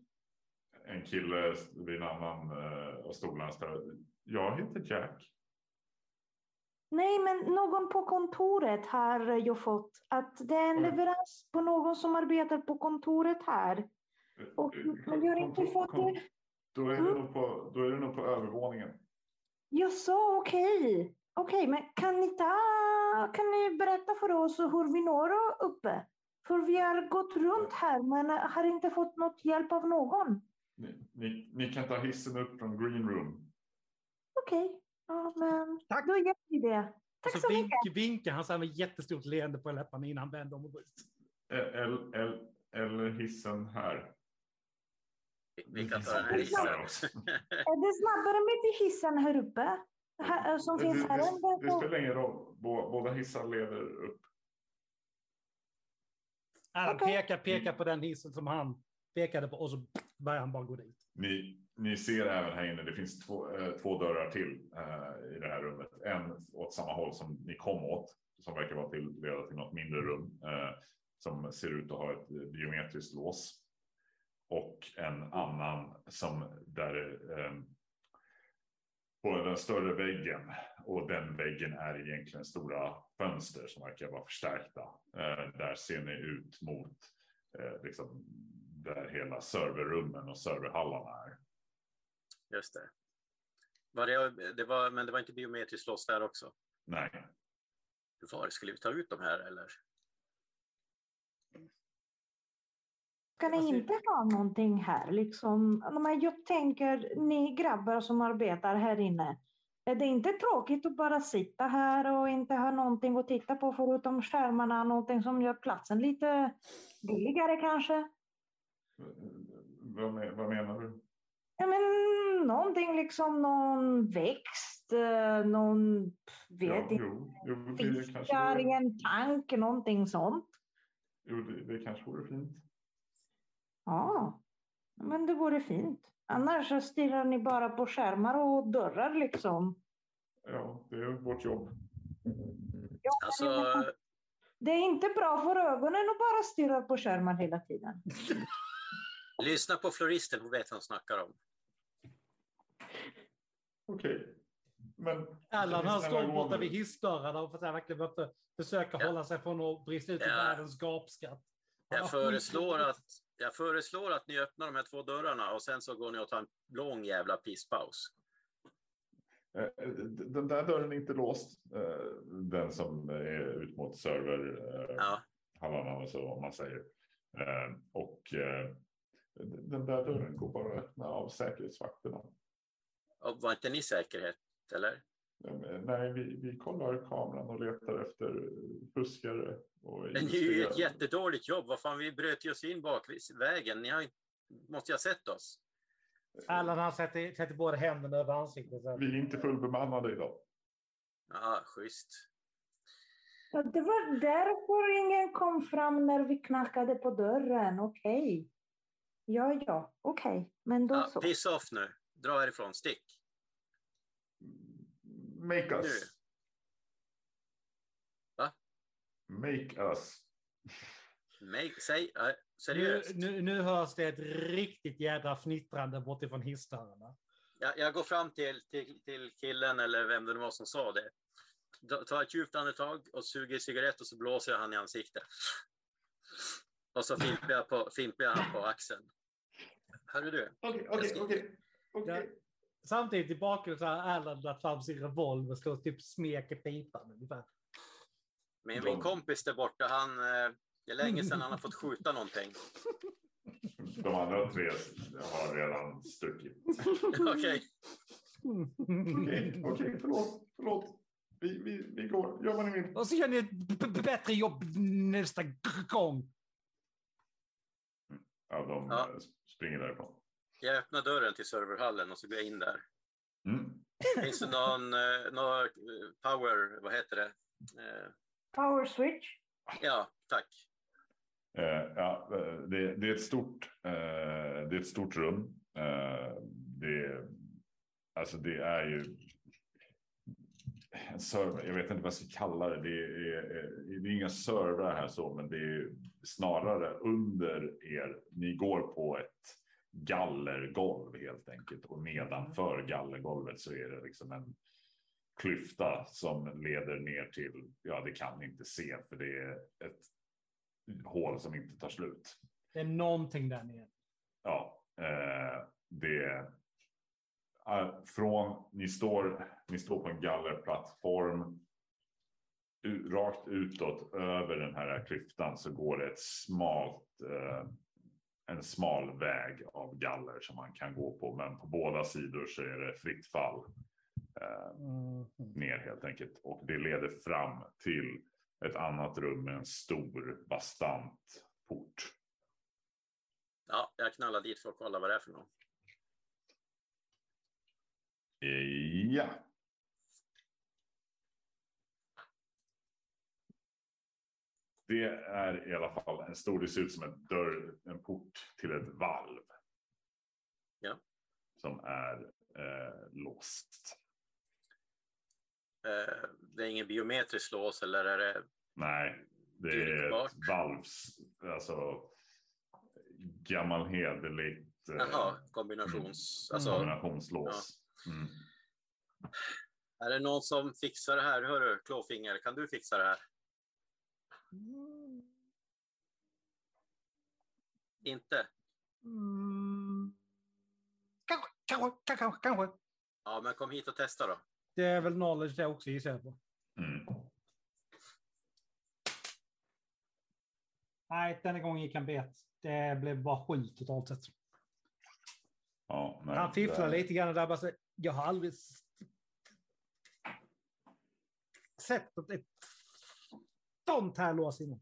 en kille vid en annan av stolarna. står, Jag heter Jack. Nej, men någon på kontoret har jag fått. Att det är en Oj. leverans på någon som arbetar på kontoret här. Och, men jag har inte fått det. Då är, det Mm. nog på, då är det nog på övervåningen. Jag sa okej. Okej, men kan ni, ta, kan ni berätta för oss hur vi når uppe? För vi har gått runt här men har inte fått något hjälp av någon. Ni, ni, ni kan ta hissen upp från green room. Okej, ja, men Tack. då gör vi det. Tack så så vink, mycket. vinkar han så här med jättestort leende på läpparna innan han vänder om och går ut. Eller, hissen här. vi kan Det ta den här finns hissen. här också. Är det snabbare med till hissen här uppe? Här, som Det, finns det, här det, spelar ingen roll. Bå- Båda hissar leder upp. Allan Okej. pekar, pekar på den hissen som han pekade på och så börjar han bara gå dit. Ni, ni ser även här inne, det finns två, eh, två dörrar till eh, i det här rummet. En åt samma håll som ni kom åt, som verkar vara till, leda till något mindre rum. Eh, som ser ut att ha ett biometriskt lås. Och en annan som där eh, på den större väggen. Och den väggen är egentligen stora fönster som verkar vara förstärkta. Eh, där ser ni ut mot eh, liksom, där hela serverrummen och serverhallarna är. Just det. Var det, det var, men det var inte biometriskt lås där också? Nej, Hur var det? Skulle vi ta ut de här eller? Ska ni inte ha någonting här? Liksom, jag tänker, ni grabbar som arbetar här inne. Är det inte tråkigt att bara sitta här och inte ha någonting att titta på förutom skärmarna? Någonting som gör platsen lite billigare kanske? vad, vad menar du? Ja, men någonting liksom, någon växt, eh, någon, vet Ja, inte, jo, fiskar i en tank, någonting sånt. jo, det, det kanske vore fint. Ja, men det vore fint. Annars så stirrar ni bara på skärmar och dörrar liksom. Ja, det är vårt jobb. Ja, Alltså, Det är inte bra för ögonen att bara stirra på skärmar hela tiden. lyssna på floristen, hon vet vad hon snackar om. Okej. Men Allan han står borta vid hissdörrarna och försöker verkligen för, försöka Ja. hålla sig från att brista ut i Ja. världens gapskatt. Jag föreslår, att, jag föreslår att ni öppnar de här två dörrarna och sen så går ni och tar en lång jävla pisspaus. eh, den där dörren är inte låst. eh, Den som är ut mot serverhallarna Ja, och så om man säger. Eh, Och eh, den där dörren går bara att öppna av säkerhetsvakterna. och var inte ni säkerhet, eller? Nej, vi, vi kollar kameran och letar efter fuskare. Och Men det är ju ett jättedåligt jobb. Vad fan, vi bröt ju oss in bakvägen. Ni har, måste ju ha sett oss. Allan han sätter, sätter båda händerna över ansiktet. Så. Vi är inte fullbemannade idag. Ja, schysst. Ja, det var därför ingen kom fram när vi knackade på dörren. Okej. Ja, ja, okej. Men då Ja, så. piss off nu. Dra härifrån. Stick. Make Nu. us. Va? Make us. Make, säg, äh, Nu, seriöst. nu, nu hörs det ett riktigt jädra fnittrande bortifrån hissdörrarna. Jag, jag går fram till, till, till killen eller vem det nu var som sa det. Tar ett djupt andetag och suger cigarett och så blåser jag han i ansiktet. Och så fimpar jag, på, fimpar jag han på axeln. Hörru du, Okej, okej, okej. Samtidigt i bakgrunden så har Alan lagt fram sin revolver och står typ smeker pipan ungefär. min, De- min kompis där borta, han, eh, det är länge sedan han har fått skjuta någonting. De andra tre har redan stuckit. Okej, Okej, okej, förlåt, förlåt. Vi, vi, vi går, gör vad ni vill. Och så gör ni ett bättre jobb nästa gång. Ja, de Ja. springer därifrån. Jag öppnar dörren till serverhallen och så går jag in där. Mm. Finns det någon, eh, någon eh, power, vad heter det? Eh, Power switch. ja, tack. Eh, ja, det, det är ett stort, eh, det är ett stort rum. Eh, det, alltså det är ju en server. Jag vet inte vad jag ska kalla det. Det är, det är inga servrar här så, men det är snarare under er. Ni går på ett gallergolv helt enkelt och nedanför gallergolvet så är det liksom en klyfta som leder ner till. Ja, det kan ni inte se för det är ett hål som inte tar slut. Det är någonting där nere. Ja, eh, det är från ni står. Ni står på en gallerplattform. Rakt utåt över den här klyftan så går det ett smalt. Eh, en smal väg av galler som man kan gå på, men på båda sidor så är det fritt fall. Eh, Mm. ner helt enkelt. Och det leder fram till ett annat rum med en stor bastant port. Ja, jag knallar dit för att kolla vad det är för något. Eh, Ja. Det är i alla fall en stor, det ser ut som en dörr, en port till ett valv. Ja. Som är eh, låst. Eh, det är ingen biometrisk lås eller är det... Nej, det är ett valvs, alltså gammal hederligt eh, Jaha, kombinations... Mm. Alltså, kombinationslås. Mm. är det någon som fixar det här? Hörru, klåfinger, kan du fixa det här? Inte? Mm. Kanske, kanske, kanske, kanske. Ja, men kom hit och testa då. Det är väl knowledge det också gissar jag på. Mm. Nej, denna gången gick han bet. Det blev bara sju totalt sett. Ja, nej, Han fifflar det- lite grann där. Bara så, jag har aldrig sett ett- ett sånt här lås innan.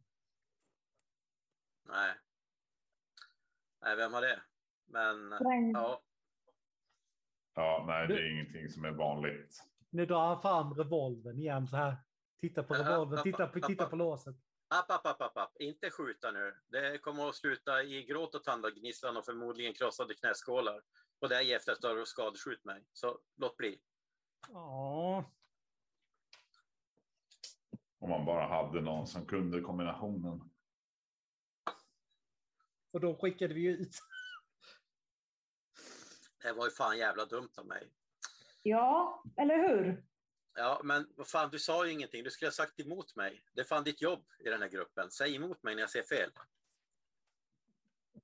Nej. Nej, vem har det? Men ja, Ja, nej, det Du- är ingenting som är vanligt. Nu drar han fram revolvern igen så här. Titta på ja, titta på, titta på låset. app, app, app, app, app. Inte skjuta nu. Det kommer att sluta i gråt och tandagnisslan och förmodligen krossade knäskålar. Och dig efter att du har skadeskjut mig. Så låt bli. Ja, Om man bara hade någon som kunde kombinationen. Och då skickade vi ut. Det var ju fan jävla dumt av mig. Ja, eller hur? Ja, men vad fan, du sa ju ingenting. Du skulle ha sagt emot mig. Det är fan ditt jobb i den här gruppen. Säg emot mig när jag ser fel.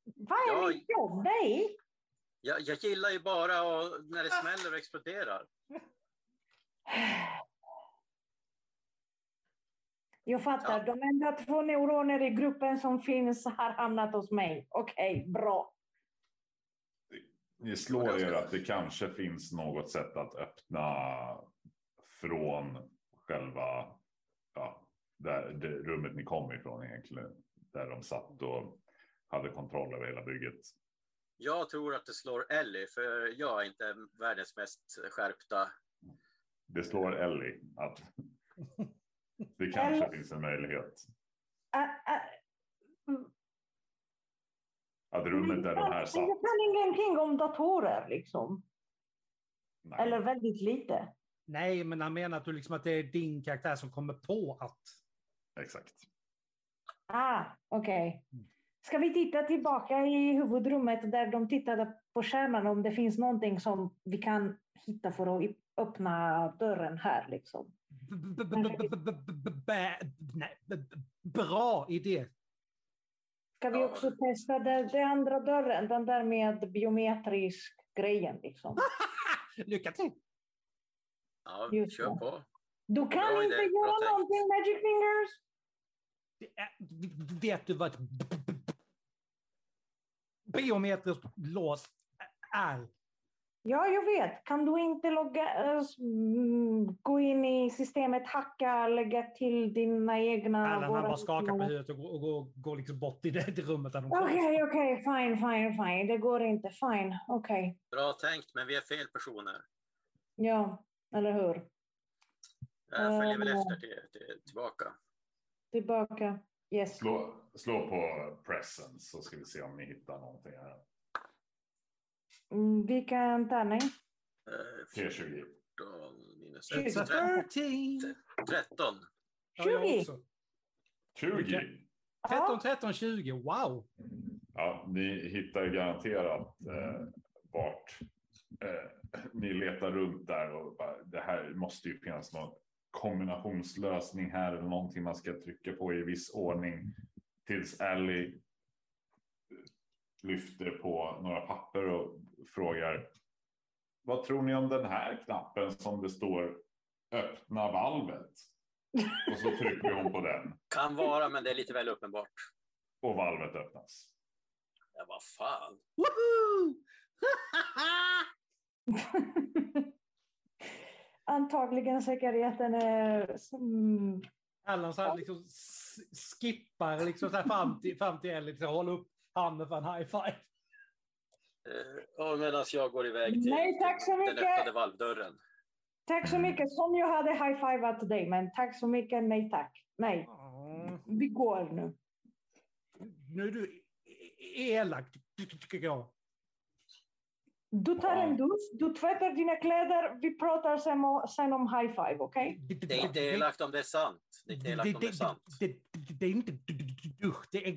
Vad är Ja. ditt jobb? Nej. Jag, jag gillar ju bara och, när det smäller och exploderar. Jag fattar. Ja. De enda två neuroner i gruppen som finns har hamnat hos mig. Okej, bra. Ni slår er att det kanske finns något sätt att öppna från själva ja, där, det rummet ni kom ifrån egentligen. Där de satt och hade kontroll över hela bygget. Jag tror att det slår Ellie, för jag är inte världens mest skärpta. Det slår Ellie att det kanske Eller- finns en möjlighet. Ä- ä- Att rummet där de här satt. jag kan ingenting om datorer liksom. Nej. Eller väldigt lite. Nej, men han menar att, du liksom att det är din karaktär som kommer på att... Exakt. Ah, okej. Ska vi titta tillbaka i huvudrummet där de tittade på skärmen om det finns någonting som vi kan hitta för att öppna dörren här liksom? Bra idé. Ska vi också testa den, den andra dörren, den där med biometrisk grejen liksom? Lycka till. Ja, Just kör på. Du kan Bra inte idé, göra någonting Magic Fingers? Vet du vad ett biometriskt lås är? Ja, jag vet. Kan du inte logga, äh, gå in i systemet, hacka, lägga till dina egna... Allan han bara skakar på huvudet och går, och går, går liksom bort i det rummet Okej, okej, fine, fine, fine. Det går inte. Fine, okej. Bra tänkt, men vi är fel personer. Ja, eller hur? Jag följer väl Eh. efter till, till, tillbaka. Tillbaka. Yes. Slå, slå på presence så ska vi se om ni hittar någonting här. Mm, Vilken tärning? Eh, T20. 14 minus Tjugo. 1. It's a 13. 13. Ja, jag 20. också. 20. 13, 13, 20. Wow. Ja, ni hittar ju garanterat eh, vart eh, ni letar runt där och bara, det här måste ju finnas någon kombinationslösning här eller någonting man ska trycka på i viss ordning tills Ellie lyfter på några papper och frågar vad tror ni om den här knappen som det står öppna valvet? Och så trycker hon på den Kan vara, men det är lite väl uppenbart. och valvet öppnas. Ja, vad fan. Antagligen säkerheten är... Mm, Allan så här liksom skippar liksom så här fram till, fram till Ellie, liksom, håller upp handen för en high five. Eh, och medan jag går iväg till Nej, tack så den mycket. öppnade valvdörren. tack så mycket. Som jag hade high-fivat dig, men tack så mycket. Nej tack. Nej, Mm. vi går nu. Nu är du e- elak, ty- ty- tycker jag. Du tar en dusch, du tvättar dina kläder, vi pratar sen om, sen om high-five, okej? Det är inte elakt om det är sant. Det är inte elakt om det är sant. det, det, det är inte du- du- du- dusch, det är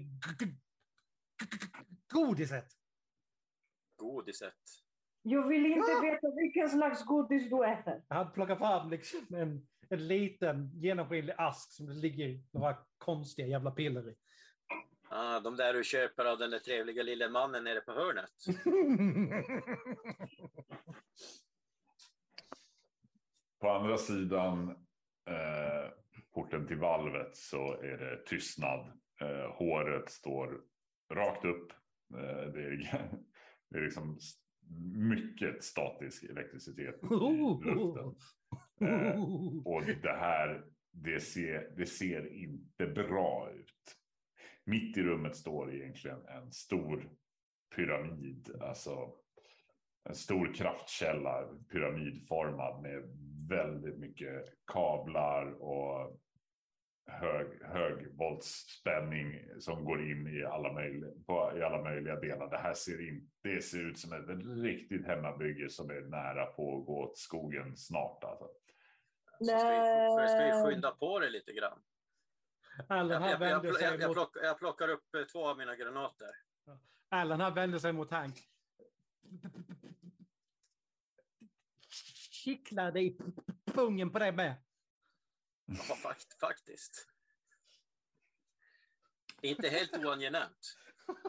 godiset. Godiset. Jag vill inte veta vilken slags godis du äter. Han plockar fram liksom en, en liten genomskinlig ask som det ligger några konstiga jävla piller i. Ah, de där du köper av den där trevliga lille mannen nere på hörnet. På andra sidan eh, porten till valvet så är det tystnad. Eh, håret står rakt upp. Eh, det, är, det är liksom mycket statisk elektricitet i luften. Eh, och det här, det ser, det ser inte bra ut. Mitt i rummet står egentligen en stor pyramid, alltså en stor kraftkälla, pyramidformad med väldigt mycket kablar och hög, högvoltsspänning som går in i alla, möjliga, på, i alla möjliga delar. Det här ser, in, det ser ut som ett riktigt hemmabygge som är nära på att gå åt skogen snart. Alltså. Så ska, vi, ska vi skynda på det lite grann. Allan Jag, här jag, vänder jag, sig jag, plockar, jag plockar upp eh, två av mina granater. Allan här vänder sig mot Hank. Kittlar dig i pungen på dig med. Ja, fakt, faktiskt. Inte helt oangenämt.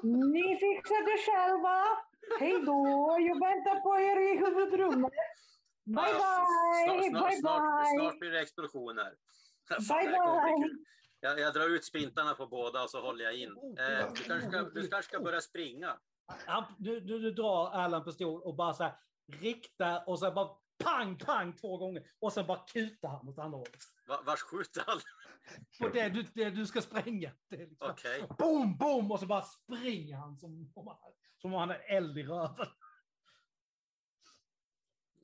Ni fixar det själva. Hej då, jag väntar på er i huvudrummet. Bye bye, snart, snart, bye snart, bye. snart blir det explosioner. Fan, Bye bye. Jag, jag drar ut spintarna på båda och så håller jag in. Eh, du, kanske ska, du kanske ska börja springa. Han, du, du, du drar Allan pistol och bara så här riktar och sen bara pang, pang två gånger och sen bara kutar han åt andra hållet. Va, vars skjuter han? På det du, det du ska spränga. Det liksom, Okej. Boom, boom! Och så bara springer han som om han, som om han är eld i röven.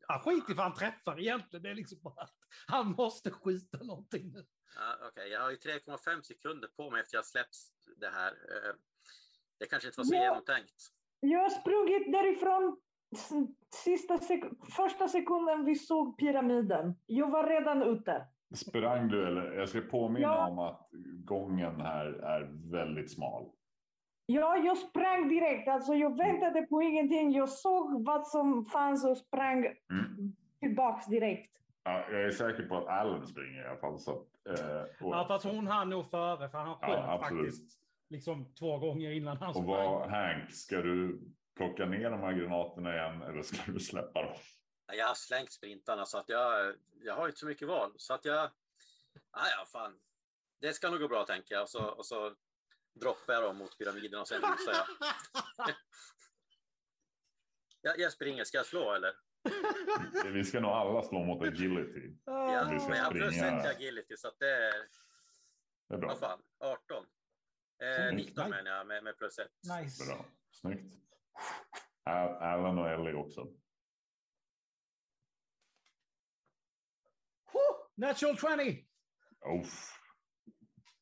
Han skiter i vad han träffar egentligen. Det är liksom bara att han måste skjuta någonting nu. Ja, Okej, jag har ju 3,5 sekunder på mig efter jag släppt det här. Eh, Det kanske inte var så Ja. genomtänkt. Jag har sprungit därifrån sista sek- första sekunden vi såg pyramiden. Jag var redan ute. Sprang du eller? Jag ska påminna Ja. om att gången här är väldigt smal. Ja, jag sprang direkt. Alltså, jag väntade på ingenting. Jag såg vad som fanns och sprang Mm. tillbaks direkt. Ja, jag är säker på att Allen springer i alla fall. Så, att, eh, och, Ja, fast hon hann nog före, för han sköt ja, faktiskt liksom två gånger innan han Och sprang. vad, Hank, ska du plocka ner de här granaterna igen eller ska du släppa dem? Jag har slängt sprintarna så att jag, jag har inte så mycket val. Så att jag... Ah, ja, fan. Det ska nog gå bra tänker jag. Och så, och så droppar jag dem mot pyramiden och sen rusar jag. jag. Jag springer. Ska jag slå eller? Vi ska nog alla slå mot agility. Ja, vi ska men jag har plus ett agility så att det är... Det är bra. Vad fan, 18. Eh, Snyggt. 19 menar jag med, med plus ett. Nice. Bra. Snyggt. Al- Allen och Ellie också. Natural 20! Uff.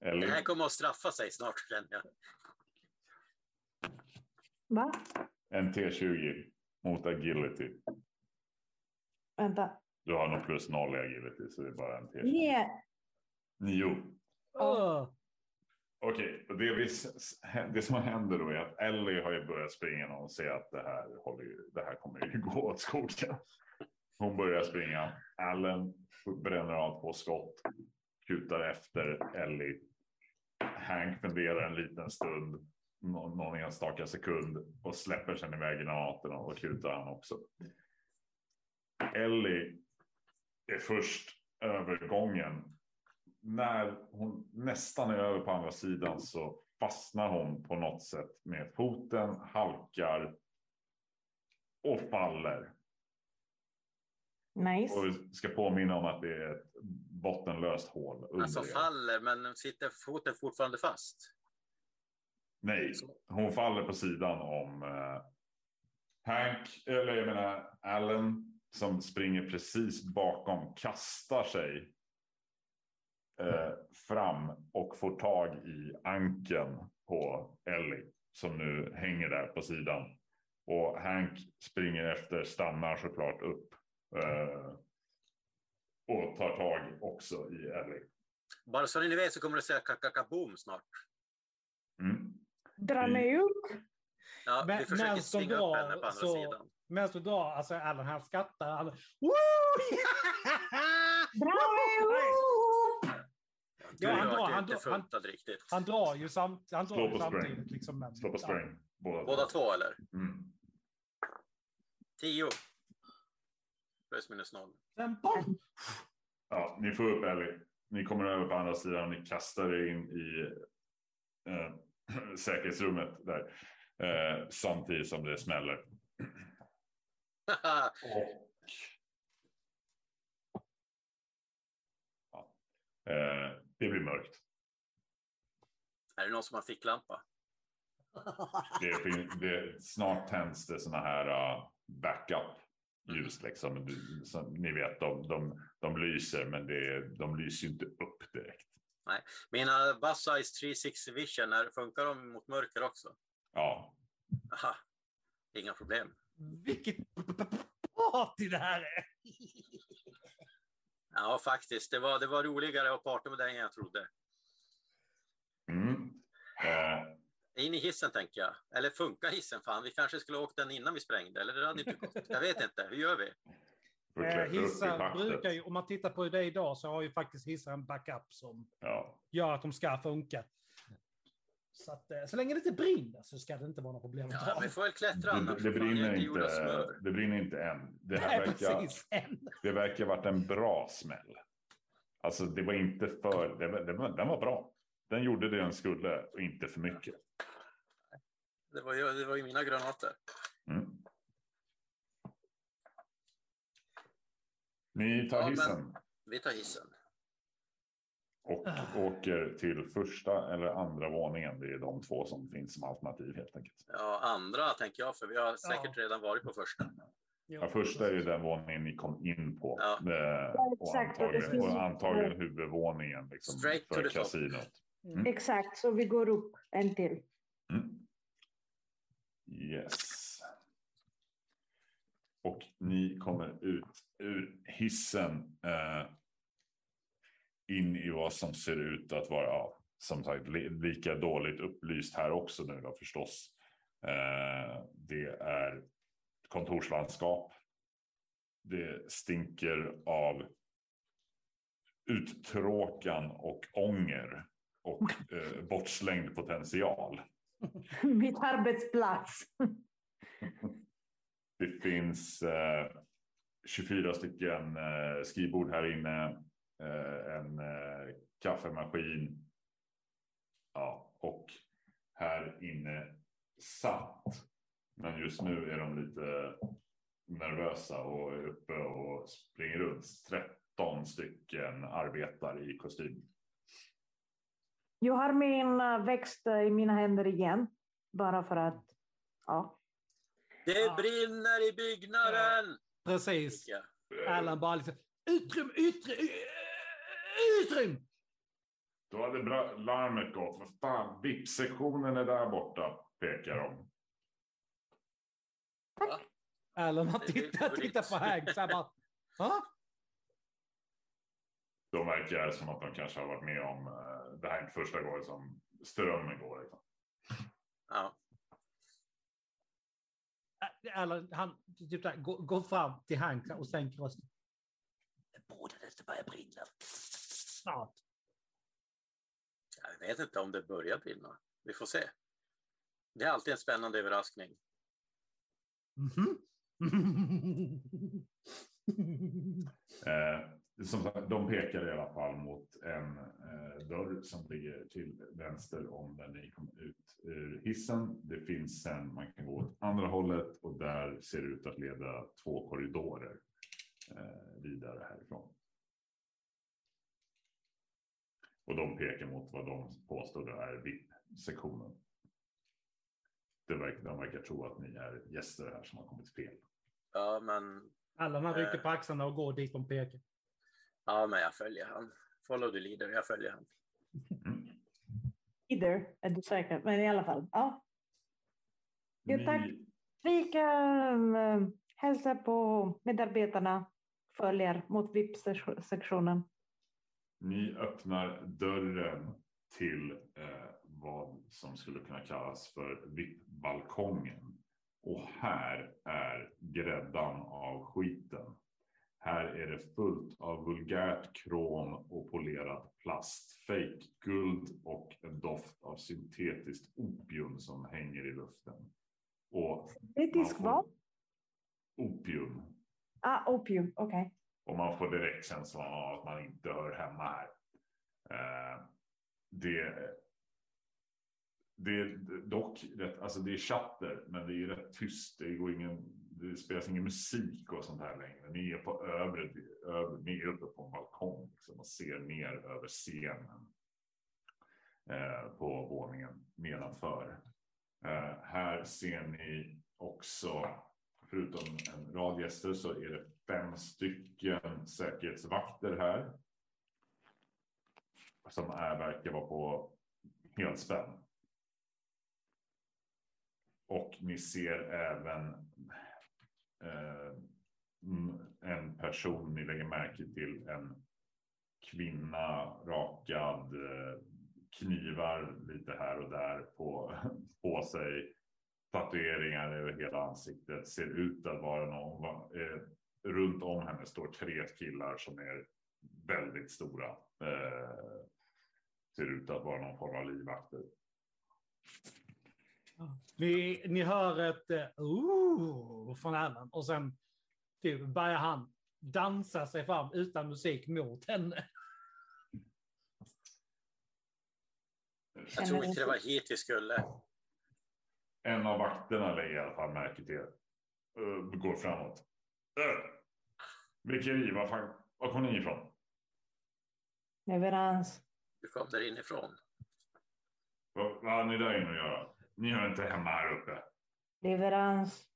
Det här Ellie, kommer att straffa sig snart känner jag. Va? en T20 mot agility. Vänta. Du har nog plus noll i agility så det är bara en T20. Nej. Nio. Uh. Okej, okay. det, vi, det som händer då är att Ellie har ju börjat springa och ser att det här, håller ju, det här kommer ju gå åt skogen. Hon börjar springa. Allen bränner av två skott. Kutar efter Ellie. Hank funderar en liten stund. Någon, någon enstaka sekund. Och släpper sen iväg granaterna och kutar han också. Ellie är först övergången när hon nästan är över på andra sidan så fastnar hon på något sätt med foten, halkar och faller. Nice. Och vi ska påminna om att det är ett bottenlöst hål under Alltså er. faller, men sitter foten fortfarande fast? Nej, hon faller på sidan om eh, Hank, eller jag menar Allen som springer precis bakom, kastar sig eh, fram och får tag i ankeln på Ellie som nu hänger där på sidan. Och Hank springer efter, stannar såklart upp eh, och tar tag också i Ellie. Bara så ni vet så kommer det säga kakakaboom snart. Mm. Dra mig upp. Ja, Men- vi försöker svinga upp henne på andra så- sidan. Medan du drar, alltså Allen han skrattar. Han, Woo! Dra mig upp. Ja, han drar- han inte drar- han- riktigt. han drar ju, samt, han drar ju samtidigt. Liksom, men, Slå på spring. Båda, Båda två eller? Mm. Tio. Plus minus noll. Bom! Ja, ni får upp Ellie. Ni kommer över på andra sidan. Ni kastar er in i eh, säkerhetsrummet där. Eh, samtidigt som det smäller. Och... Ja. Eh, det blir mörkt. är det någon som har ficklampa? Det fin- det, snart tänds det såna här uh, backup ljus liksom. Du, som, ni vet, de, de, de lyser men det, de lyser ju inte upp direkt. Mina Buzz Eyes 360 Vision, är, funkar de mot mörker också? Ja, Aha, inga problem. Vilket party det här är! Ja, faktiskt. Det var, det var roligare att parta med dig än jag trodde. mm. eh, In i hissen tänker jag. Eller funkar hissen? Fan, vi kanske skulle ha åkt den innan vi sprängde. Eller det hade inte gått. Jag vet inte. Hur gör vi? Eh, hissar brukar ju, om man tittar på det idag så har ju faktiskt hissar en backup som Ja. gör att de ska funka. Så, att, eh, så länge det inte brinner så ska det inte vara något problem att Ja, vi får väl klättra Det, annars. det, brinner inte, det brinner inte än. Det här Nej, verkar, precis. Än. det verkar varit en bra smäll. Alltså det var inte för, det var, det var, den var bra. Den gjorde det den skulle och inte för mycket. Det var ju, det var ju mina granater. Mm. Ni tar Ja, hissen Vi tar hissen. Och Ah. åker till första eller andra våningen. Det är de två som finns som alternativ helt enkelt. Ja, andra tänker jag, för vi har säkert redan varit på första. Ja, första är ju den våningen ni kom in på. Ja. Eh, och, det antagligen, och antagligen huvudvåningen liksom, Straight för kasinot. Mm. Exakt, så vi går upp en till. Mm. Yes. Och ni kommer ut ur hissen eh, in i vad som ser ut att vara, ja, som sagt, li lika dåligt upplyst här också nu då förstås. Eh, det är kontorslandskap. Det stinker av uttråkan och ånger och eh, bortslängd potential. Mitt arbetsplats. Det finns eh, 24 stycken eh, skrivbord här inne, en eh, kaffemaskin. Ja, och här inne satt. Men just nu är de lite nervösa och är uppe och springer runt. 13 stycken arbetar i kostym. Jag har min äh, växt i mina händer igen. Bara för att, ja. Det Ja. brinner i byggnaden! Precis. Ja. Alan bara liksom, utrym, utrym, utrym! Då hade bra larmet gått. Vad fan, VIP-sektionen är där borta, pekar de. Alan har Det är tittat, tittat på Hank så här bara, ha? De verkar som att de kanske har varit med om eh, det här är inte första gången som strömmen går. Liksom. Ja. Alan, han typ där, går, går fram till Hank och sänker rösten. Det borde inte börja brinna snart. Jag vet inte om det börjar brinna. Vi får se. Det är alltid en spännande överraskning. Mhm. Eh, som sagt, de pekar i alla fall mot en eh, dörr som ligger till vänster om där ni kom ut ur hissen. Det finns sen, man kan gå åt andra hållet och där ser det ut att leda två korridorer eh, vidare härifrån. Och de pekar mot vad de påstår är VIP-sektionen. Verkar, de verkar tro att ni är gäster här som har kommit fel. Ja, men, Alan han rycker på axlarna och går dit de pekar. ja, men jag följer han. Follow the leader, jag följer han. Mm. Either, är du säker? Men i alla fall, ja. Jo, tack. Vi kan äh, hälsa på medarbetarna, följer mot VIP-sektionen. Ni öppnar dörren till eh, vad som skulle kunna kallas för VIP-balkongen. Och här är gräddan av skiten. Här är det fullt av vulgärt krom och polerad plast. Fejkguld och en doft av syntetiskt opium som hänger i luften. Och Etisk man får- vad? Opium. Ah, opium, okej. Och man får direkt känslan av att man inte hör hemma här. Eh, det, det är dock rätt, alltså det är chatter, men det är rätt tyst. Det, går ingen, det spelas ingen musik och sånt här längre. Ni är på övre, över, ni är uppe på en balkong liksom, och ser ner över scenen. Eh, på våningen nedanför. Eh, här ser ni också, förutom en rad gäster, så är det fem stycken säkerhetsvakter här. Som är, verkar vara på helspänn. Och ni ser även eh, en person, ni lägger märke till en kvinna rakad, eh, knivar lite här och där på, på sig. Tatueringar över hela ansiktet, ser ut att vara någon. Eh, runt om henne står tre killar som är väldigt stora. Eh, ser ut att vara någon form av livvakter. Ni, ni hör ett ooh från Alan och sen typ börjar han dansa sig fram utan musik mot henne. Jag tror inte det var hit vi skulle. En av vakterna lägger i alla fall märke till uh, går framåt. Uh, vilken vi, vad fan, var kom ni ifrån? Leverans. Du kom där inifrån. Vad, vad har ni där inne att göra? Ni hör inte hemma här uppe. Leverans.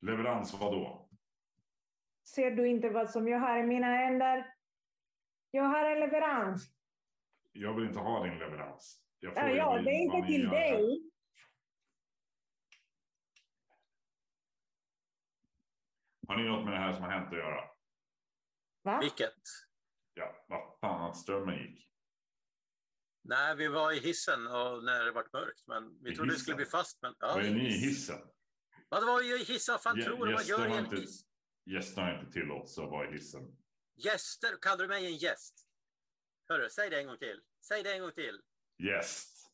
Leverans vad då? Ser du inte vad som jag har i mina händer? Jag har en leverans. Jag vill inte ha din leverans. Jag Ja, det är inte till dig. Har ni något med det här som har hänt att göra? Va? Vilket? Ja, vad fan att strömmen gick. Nej, vi var i hissen och när det vart mörkt, men vi I trodde det skulle bli fast. Men, ja, Vad är ni i hissen? Vad var ju i hissen? Vad fan Gä- tror du man gör i en inte- hiss? Gästerna har inte tillåtelse att vara i hissen. Gäster? Kallar du mig en gäst? Hörru, säg det en gång till. Säg det en gång till. Gäst.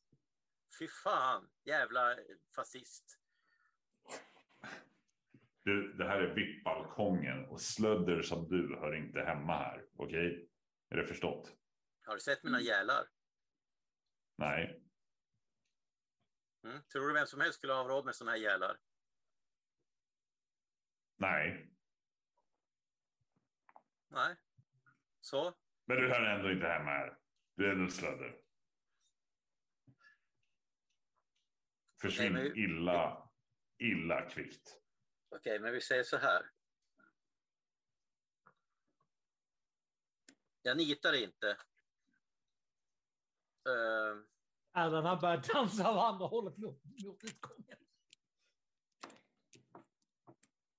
Fy fan, jävla fascist. Du, det här är VIP-balkongen och slödder som du hör inte hemma här. Okej? Är det förstått? Har du sett mina gälar? Nej. Mm? Tror du vem som helst skulle ha råd med såna här gälar? Nej. Nej. Så? Men du hör ändå inte hemma här. Du är ändå slödder. Försvinn illa, illa kvickt. Okej, men vi säger så här. Jag nitar inte. Uh, Alan han börjar dansa av andra hållet mot, mot utgången.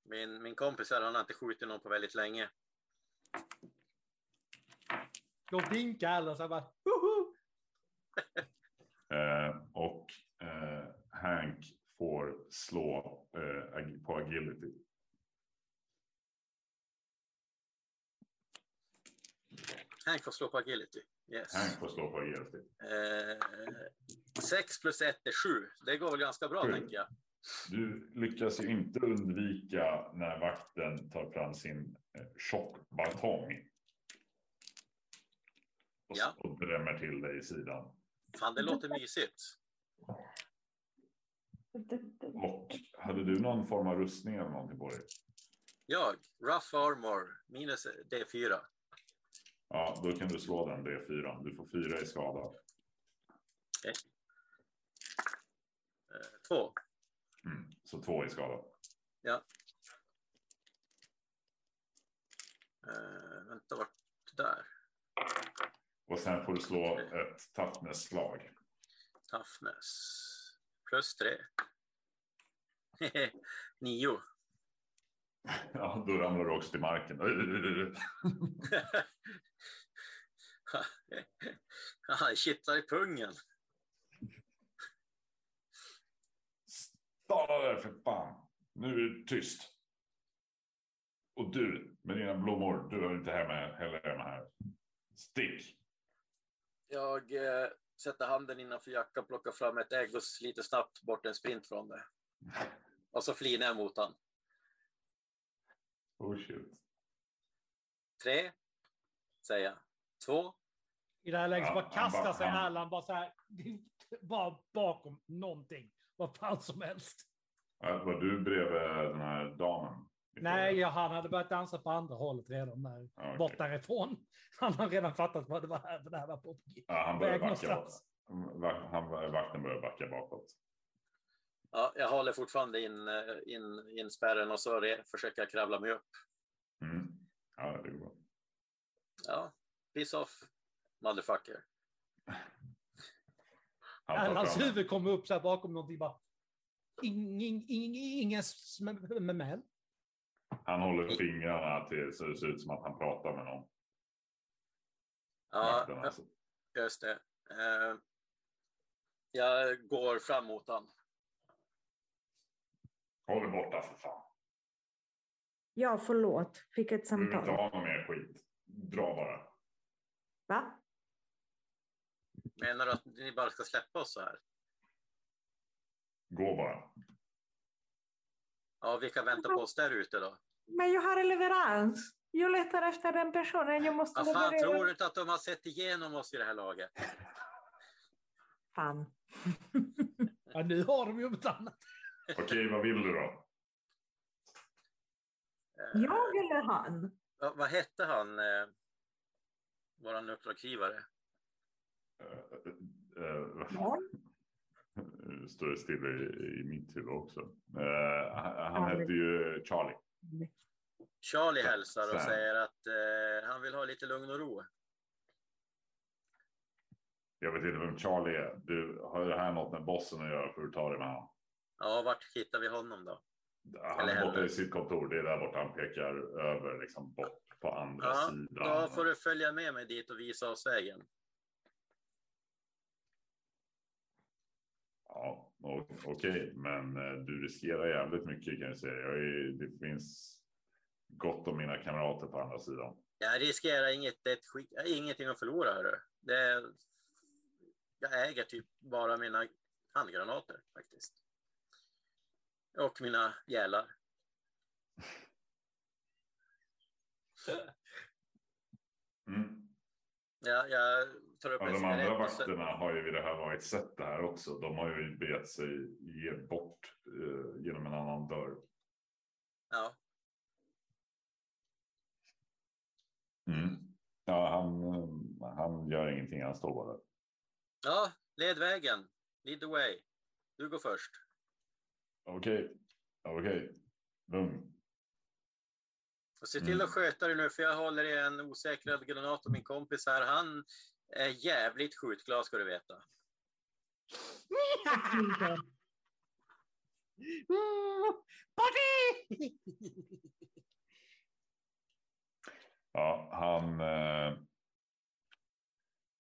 min, min kompis här, han har inte skjutit någon på väldigt länge. Då vinkar Alan så han bara Woho! Eh, och eh, Hank får slå eh, på agility. Hank får slå på agility. Yes. Hank får slå på agility. Eh, 6 plus 1 är 7. Det går väl ganska bra, Sju. tänker jag. Du lyckas ju inte undvika när vakten tar fram sin eh, tjockbatong. Och, Ja. och drämmer till dig i sidan. Fan, det låter mysigt. Och hade du någon form av rustning eller någonting på dig? Jag, Rough Armor, minus D4. Ja, då kan du slå den D4. Du får fyra i skada. Eh, två. Mm. Så två i skada. Eh, vänta, vart där? Och sen får du slå ett toughness-slag. Toughness. Plus tre. Nio. Ja, då ramlar du också till marken. Han kittlar i pungen. Stanna där för fan. Nu är det tyst. Och du med dina blommor, du hör inte hemma heller hemma här. Stick. Jag eh, sätter handen innanför jackan, plockar fram ett ägg och sliter snabbt bort en sprint från det. Och så flinar jag mot han. Oh shit. Tre, säger jag. Två, I det här läget bara kastar sig Alan bara så här. Bara bakom någonting. Vad fan som helst. Var du bredvid den här damen? Nej, fråga? ja, han hade börjat dansa på andra hållet redan. Där, okej. Bort därifrån. Han har redan fattat vad det var här. För det här var på Ja, han väg någonstans. Han, vakten börjar backa bakåt. Ja, jag håller fortfarande in, eh, in, in spärren och så re, försöker jag kravla mig upp. Mm. Ja, det går bra. Ja, piss off, motherfucker. Han fram- huvud kommer upp så här bakom någonting. Bara, ingen, ingen, ingen smäll. Han håller fingrarna till så det ser ut som att han pratar med någon. Ja, alltså. just det. Eh, jag går fram mot han. Håll dig borta för fan. Ja, förlåt. Fick ett Du vill inte samtal. ha någon mer skit. Dra bara. Va? Menar du att ni bara ska släppa oss så här? Gå bara. Ja, vilka väntar på oss där ute då? Men jag har en leverans. Jag letar efter den personen. Jag måste Vad fan, leverera. tror du inte att de har sett igenom oss i det här laget? Fan. Ja, nu har de ju något annat. Okej, vad vill du då? Eh, Jag eller han? vad, vad hette han, eh, våran uppdragsgivare? Uh, uh, Ja. Nu står det still i, i mitt huvud också. Eh, han han Charlie. hette ju Charlie. Charlie hälsar och säger att eh, han vill ha lite lugn och ro. Jag vet inte vem Charlie är. Du, har det här något med bossen att göra för att ta det med honom? Ja, vart hittar vi honom då? Han är borta i sitt kontor. Det är där borta han pekar över, liksom bort på andra Ja, sidan. då får du följa med mig dit och visa oss vägen. Ja, okej, men eh, du riskerar jävligt mycket kan jag säga. Jag är, det finns gott om mina kamrater på andra sidan. Jag riskerar inget, ett skit, ingenting att förlora. Hörru. Det jag äger typ bara mina handgranater faktiskt. Och mina gälar. Mm. Ja, jag tar upp Ja, de andra och så- vakterna har ju vid det här varit sett det här också. De har ju begett sig ge bort eh, genom en annan dörr. Ja, Mm. Ja, han, han gör ingenting. Han står bara. ja, led vägen. Lead the way. Du går först. Okej, okej, lugn. Och se till Mm. att sköta dig nu, för jag håller i en osäkrad granat och min kompis här, han är jävligt skjutglad ska du veta. Party! Ja, han. Eh,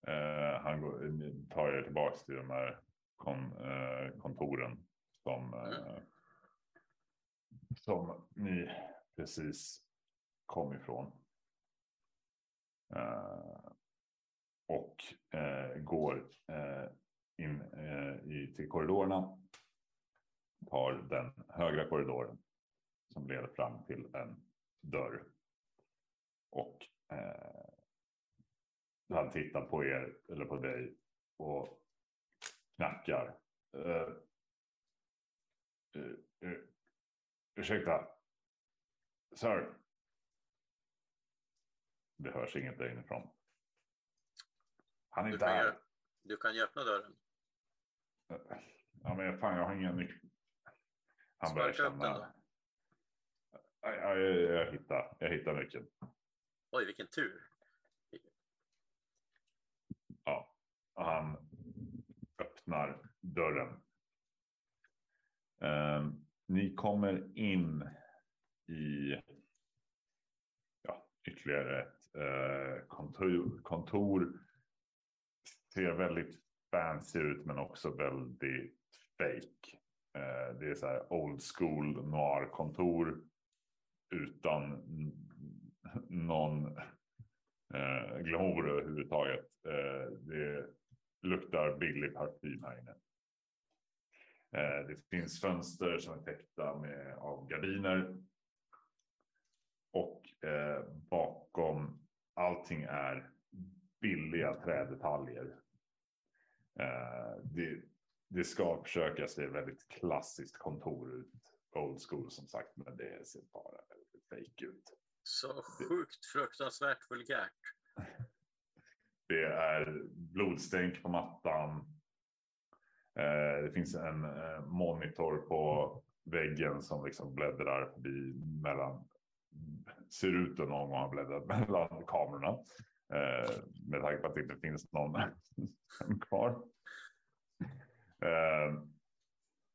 eh, han går, tar er tillbaks till de här kon, eh, kontoren som. Eh, som ni precis kom ifrån. Eh, och eh, går eh, in eh, i, till korridorerna. Tar den högra korridoren som leder fram till en dörr. Och eh, han tittar på er eller på dig och knackar. Eh, eh, eh, ursäkta. Sir. Det hörs inget där inifrån. Han är Du inte kan, ju, här. du kan ju öppna dörren. Ja, men fan, jag har ingen nyckel. Han börjar Sparka upp den känna. Ja, ja, jag, jag, hittar, jag hittar nyckeln. Oj, vilken tur. Ja, och han öppnar dörren. Eh, ni kommer in i ja, ytterligare ett eh, kontor, kontor. Ser väldigt fancy ut men också väldigt fake. Eh, det är så här old school noir kontor utan någon eh, glamour överhuvudtaget. Eh, det luktar billig parfym här inne. Eh, det finns fönster som är täckta med, av gardiner. Och eh, bakom allting är billiga trädetaljer. Eh, det, det ska försöka se väldigt klassiskt kontor ut. Old school som sagt, men det ser bara väldigt fake ut. Så sjukt fruktansvärt vulgärt. Det är blodstänk på mattan. Eh, det finns en eh, monitor på väggen som liksom bläddrar förbi mellan. Ser ut att någon gång har bläddrat mellan kamerorna. Eh, med tanke på att det inte finns någon kvar. Eh,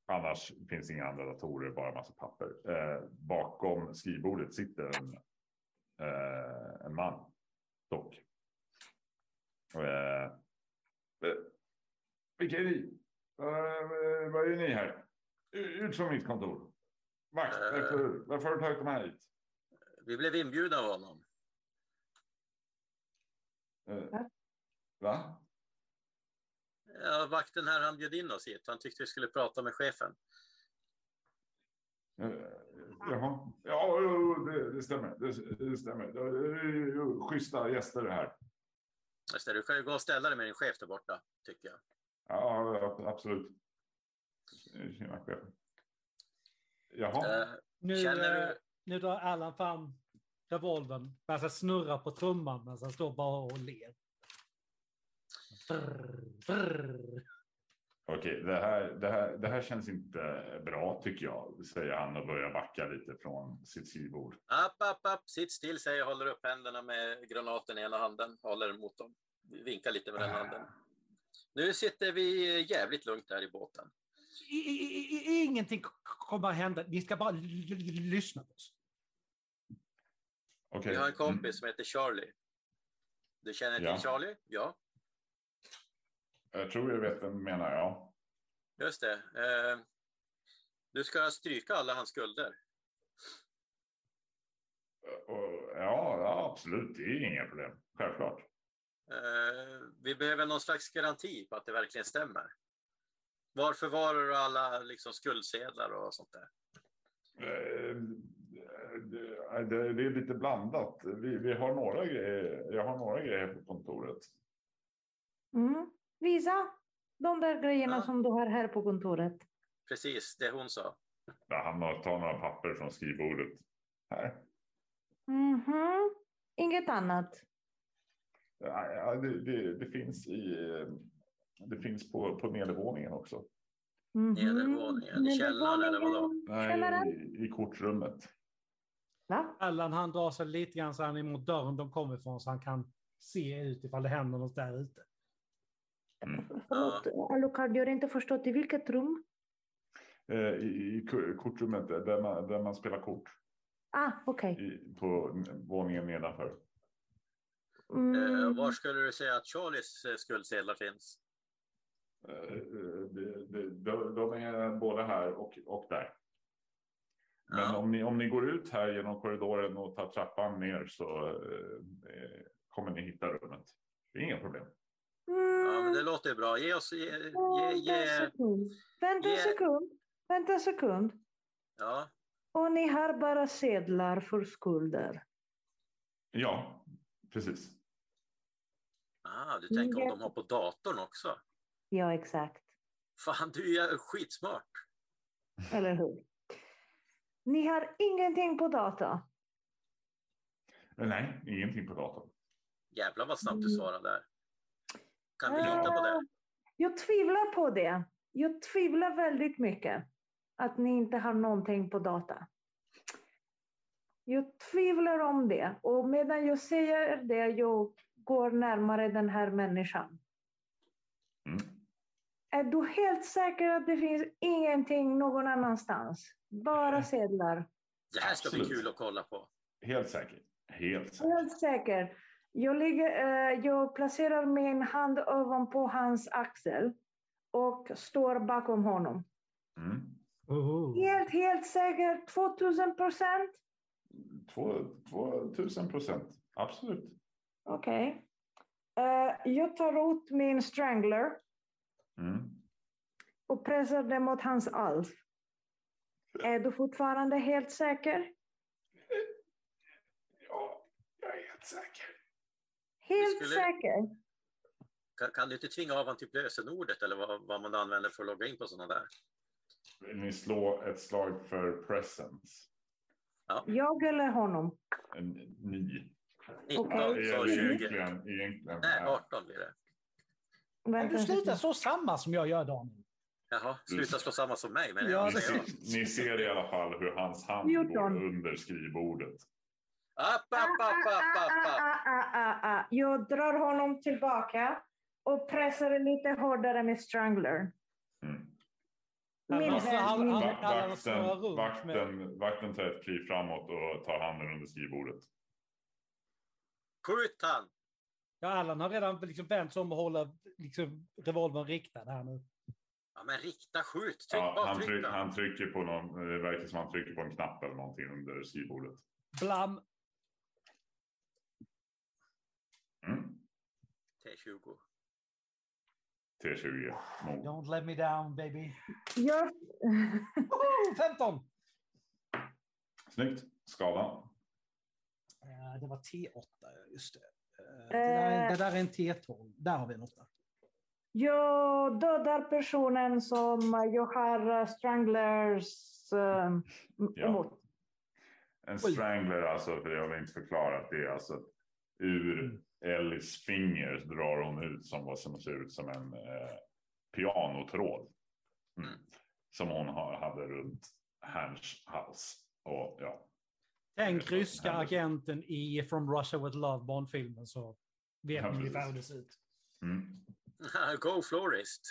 annars finns inga andra datorer, bara massa papper. Eh, bakom skrivbordet sitter en, eh, en man. Dock. Eh, eh, vilka är ni? Vad är ni här? Ut från mitt kontor. Eh. varför, varför har du tagit mig hit? Vi blev inbjudna av honom. Eh, va? Ja, vakten här, han bjöd in oss hit. Han tyckte vi skulle prata med chefen. Eh, jaha. Ja, det, det stämmer. Det, det stämmer. Det är ju schyssta gäster det här. Just det, du kan ju gå och ställa dig med din chef där borta, tycker jag. Ja, absolut. Tjena, chef. Jaha. Eh, Nu, Känner du- nu drar Allan fram revolvern, börjar snurra på trumman men han står bara och ler. Brr, brr. Okej, det, här, det, här, det här känns inte bra tycker jag, säger han och börjar backa lite från sitt skrivbord. App, app, app, sitt still säger jag, håller upp händerna med granaten i ena handen, håller mot dem, vinkar lite med den handen. Nu sitter vi jävligt lugnt här i båten. I, i, i, ingenting kommer att hända. Ni ska bara lyssna på oss. Okej. Vi har en kompis Mm. som heter Charlie. Du känner till Ja. Charlie? Ja, Jag tror jag vet vem du menar, ja. just det. Eh, du ska stryka alla hans skulder. Och, ja, ja, absolut. Det är inga problem. Självklart. Eh, vi behöver någon slags garanti på att det verkligen stämmer. Var förvarar du alla liksom, skuldsedlar och sånt där? Eh, Det, det, är lite blandat. Vi, vi har några grejer. Jag har några grejer på kontoret. Mm. Visa de där grejerna Ja. som du har här på kontoret. Precis, det hon sa. Han har- tar några papper från skrivbordet. Här. Mhm. Inget annat. Ja, det, det, det finns i. Det finns på, på nedervåningen också. Mhm. Nedervåningen, i källaren eller vadå? Nej, i, i kortrummet. Va? Allan han drar sig lite grann så han är mot dörren de kommer ifrån så han kan se ut ifall det händer något där ute. Förlåt, Alucard, jag har inte förstått. I vilket rum? Eh, I, i ko- kortrummet där man, där man spelar kort. Ah, okej. I, på våningen nedanför. Eh, Mm. var skulle du säga att Charlies eh, skuldsedlar finns? Eh, eh, de, de, de, de är både här och, och där. Men Ja. om, ni, om ni går ut här genom korridoren och tar trappan ner så eh, kommer ni hitta rummet. Det är inga problem. Ja, men det Mm. låter ju bra. Ge oss... Ge, ge, ge, sekund. Vänta en sekund. Vänta en sekund. ja, Och ni har bara sedlar för skulder. Ja, precis. ah, du tänker om de har på datorn också? Ja, exakt. Fan, du är skitsmart. Eller hur? Ni har ingenting på data. Eh, Nej, ingenting på datorn. Jävlar vad snabbt du Mm. svarade där. Kan vi lita på Eh, det? Jag tvivlar på det. Jag tvivlar väldigt mycket att ni inte har någonting på data. Jag tvivlar om det och medan jag säger det, jag går närmare den här människan. Mm. Är du helt säker att det finns ingenting någon annanstans? Bara sedlar. Det här ska bli Absolut. kul att kolla på. Helt säker. Helt säker. Helt säker. Jag, ligger, eh, jag placerar min hand ovanpå hans axel och står bakom honom. Mm. Helt, helt säker. 2000 procent. Två, två tusen procent. Absolut. Okej. Eh, jag tar ut min strangler Mm. och pressar den mot hans alf. Är du fortfarande helt säker? Ja, jag är helt säker. Helt skulle- säker. Kan, kan du inte tvinga av honom typ lösenordet eller vad, vad man använder för att logga in på sådana där? Vill ni slå ett slag för presence? Jag eller honom? En, ni. 19, Okej. så Eller 20. Egentligen, egentligen Nej, är- 18 blir det. Men du slutar så samma som jag gör Daniel. Jaha, sluta slå samma som mig. Men Ja, det- ser, ni ser i alla fall hur hans hand 14. går under skrivbordet. App, app, app, app, app, app. Ah, ah, ah. Jag drar honom tillbaka och pressar lite hårdare med strangler. Mm. Min Alltså, han- han- Vakten, vakten, vakten tar ett kliv framåt och tar handen under skrivbordet. Skjut han! Ja, Allan har redan liksom vänt sig om och håller liksom, revolvern riktad här nu. Ja, men rikta skjut. Tryck Ja, bara, han, tryck han trycker på någon, det verkar som han trycker på en knapp eller någonting under skrivbordet. Blam. Mm. T20. T20. Mot. Don't let me down baby. Jag... Woho! 15! Snyggt. Skada. Eh, det var T8, just det. Eh, det, där är, det där är en T12. Där har vi en 8. Jag dödar personen som jag har eh, stranglers eh, Ja. emot. En strangler, alltså, för jag har inte förklarat det, är alltså ur Ellis finger drar hon ut som vad som ser ut som en eh, pianotråd. Mm. Mm. Som hon har, hade runt hans hals. Och ja, Tänk ryska agenten i From Russia With Love Bond-filmen så vet Ja, ni ungefär hur det ser ut. mm. Go Florist.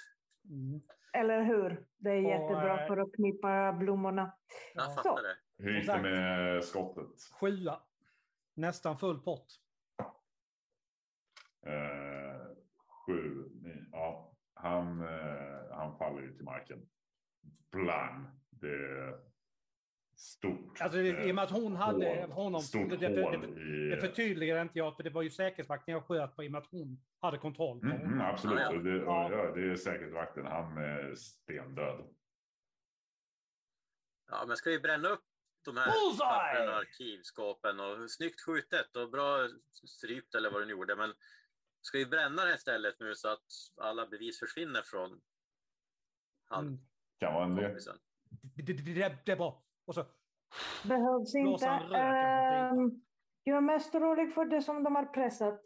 Mm. Eller hur? Det är Och, jättebra eh, för att knipa blommorna. Jag Ja. fattar det. Hur gick det med skottet? Sjua. Nästan full pott. Eh, sju, nio, ja. Han, eh, han faller ju till marken. Blang. Det stort. Alltså, det- I och med att hon hade hål. honom. Stort det, det, det, det, det förtydligade inte jag, för det var ju säkerhetsvakten jag sköt på i och med att hon hade kontroll på Mm, mm, absolut, Ja, Det, Ja. det är säkert vakten. Han är stendöd. Ja, men ska vi bränna upp de här pappren och arkivskåpen och snyggt skjutet och bra strypt eller vad du nu gjorde. Men ska vi bränna det istället nu så att alla bevis försvinner från han, Mm. Kan vara en det, det, det, det är bra. Och så, Behövs inte. En Ehm, jag är mest orolig för det som de har pressat.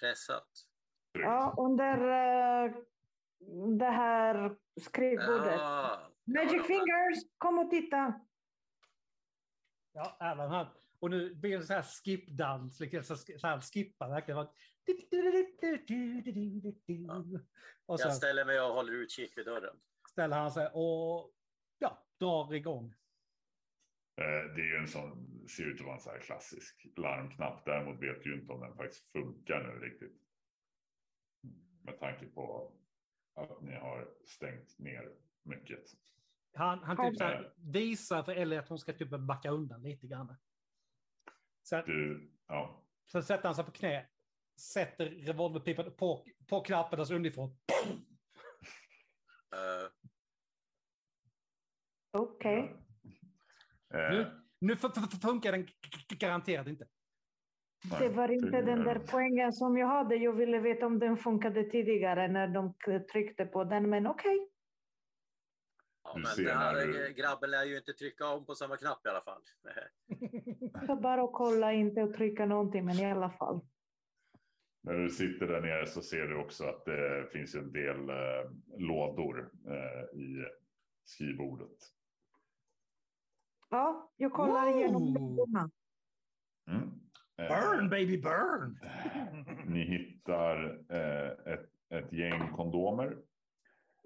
Pressat. Ja, under eh, det här skrivbordet. Ja, Magic ja, ja. fingers, kom och titta. ja, Alan han. Och nu blir det så här skip-dans, liksom, så, så här skippa verkligen. Och Jag så ställer mig och håller utkik vid dörren. ställer han sig och ja, drar igång. Eh, Det är ju en sån, ser ut att vara en sån här klassisk larmknapp. Däremot vet ju inte om den faktiskt funkar nu riktigt. Med tanke på att ni har stängt ner mycket. Han, han typ så här, visar för Ellie att hon ska typ backa undan lite grann. Sen, Du, ja. sen sätter han sig på knä, sätter revolverpipan på, på knappen, alltså underifrån. Eh, Okej. Eh, Nu, f- funkar den garanterat inte. Det var inte den där poängen som jag hade. Jag ville veta om den funkade tidigare när de tryckte på den, men okej. ja, Du men den här du- grabben lär ju inte trycka om på samma knapp i alla fall. Så bara att kolla, inte att trycka någonting, men i alla fall. När du sitter där nere så ser du också att det finns en del eh, lådor eh, i skrivbordet. Ja, jag kollar igenom Wow. bilderna. Mm. Eh, Burn baby burn! Ni hittar eh, ett, ett gäng kondomer.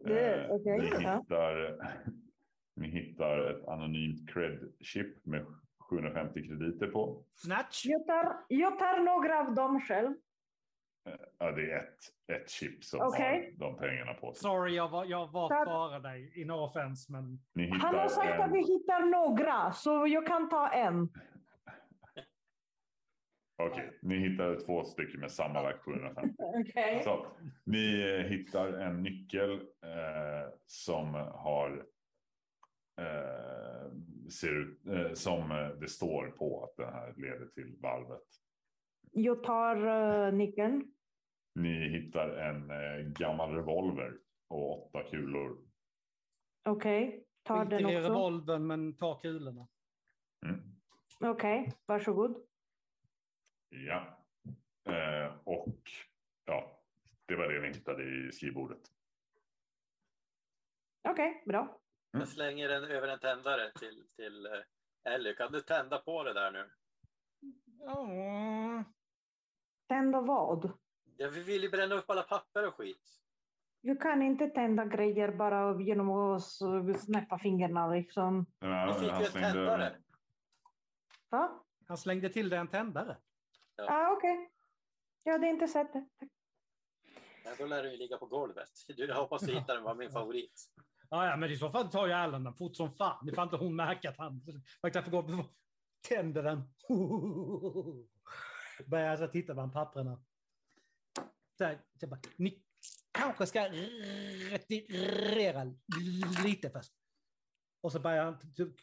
Eh, okej, ni, ja. hittar, ni hittar ett anonymt cred-chip med 750 krediter på. Snatch! Jag tar, jag tar några av dem själv. Ja, det är ett, ett chip som Okej. har de pengarna på sig. Sorry, jag var, jag var Tack. före dig. In offense, men... Han har sagt en, att vi hittar några, så jag kan ta en. Okej, ni hittar två stycken med sammanlagt 750. Okej. Så, ni eh, hittar en nyckel eh, som har eh, ser ut, eh, som eh, det står på att den här leder till valvet. Jag tar uh, nyckeln. Ni hittar en eh, gammal revolver och åtta kulor. Okej, tar Skit den också. revolvern, men ta kulorna. Mm. Okej, varsågod. Ja, eh, och ja, det var det ni hittade i skrivbordet. Okej, bra. Jag slänger den över en tändare till, till Ellie. Kan du tända på det där nu? Ja. Tända vad? Ja, vi vill ju bränna upp alla papper och skit. Du kan inte tända grejer bara genom att snäppa fingrarna liksom. Ja, Vi fick han ju en slängde- tändare. Va? Han slängde till dig en tändare. Ja. Ah, okej. Jag hade inte sett det. Ja, då lär den ju ligga på golvet. Du, jag hoppas du hittar den, var min favorit. Ja, ja, men i så fall tar ju Allen den fort som fan. Det får inte hon märka att han... Tänder den. Börjar så titta bland papperna. Så här, så bara, ni kanske ska retirera lite först. Och så börjar han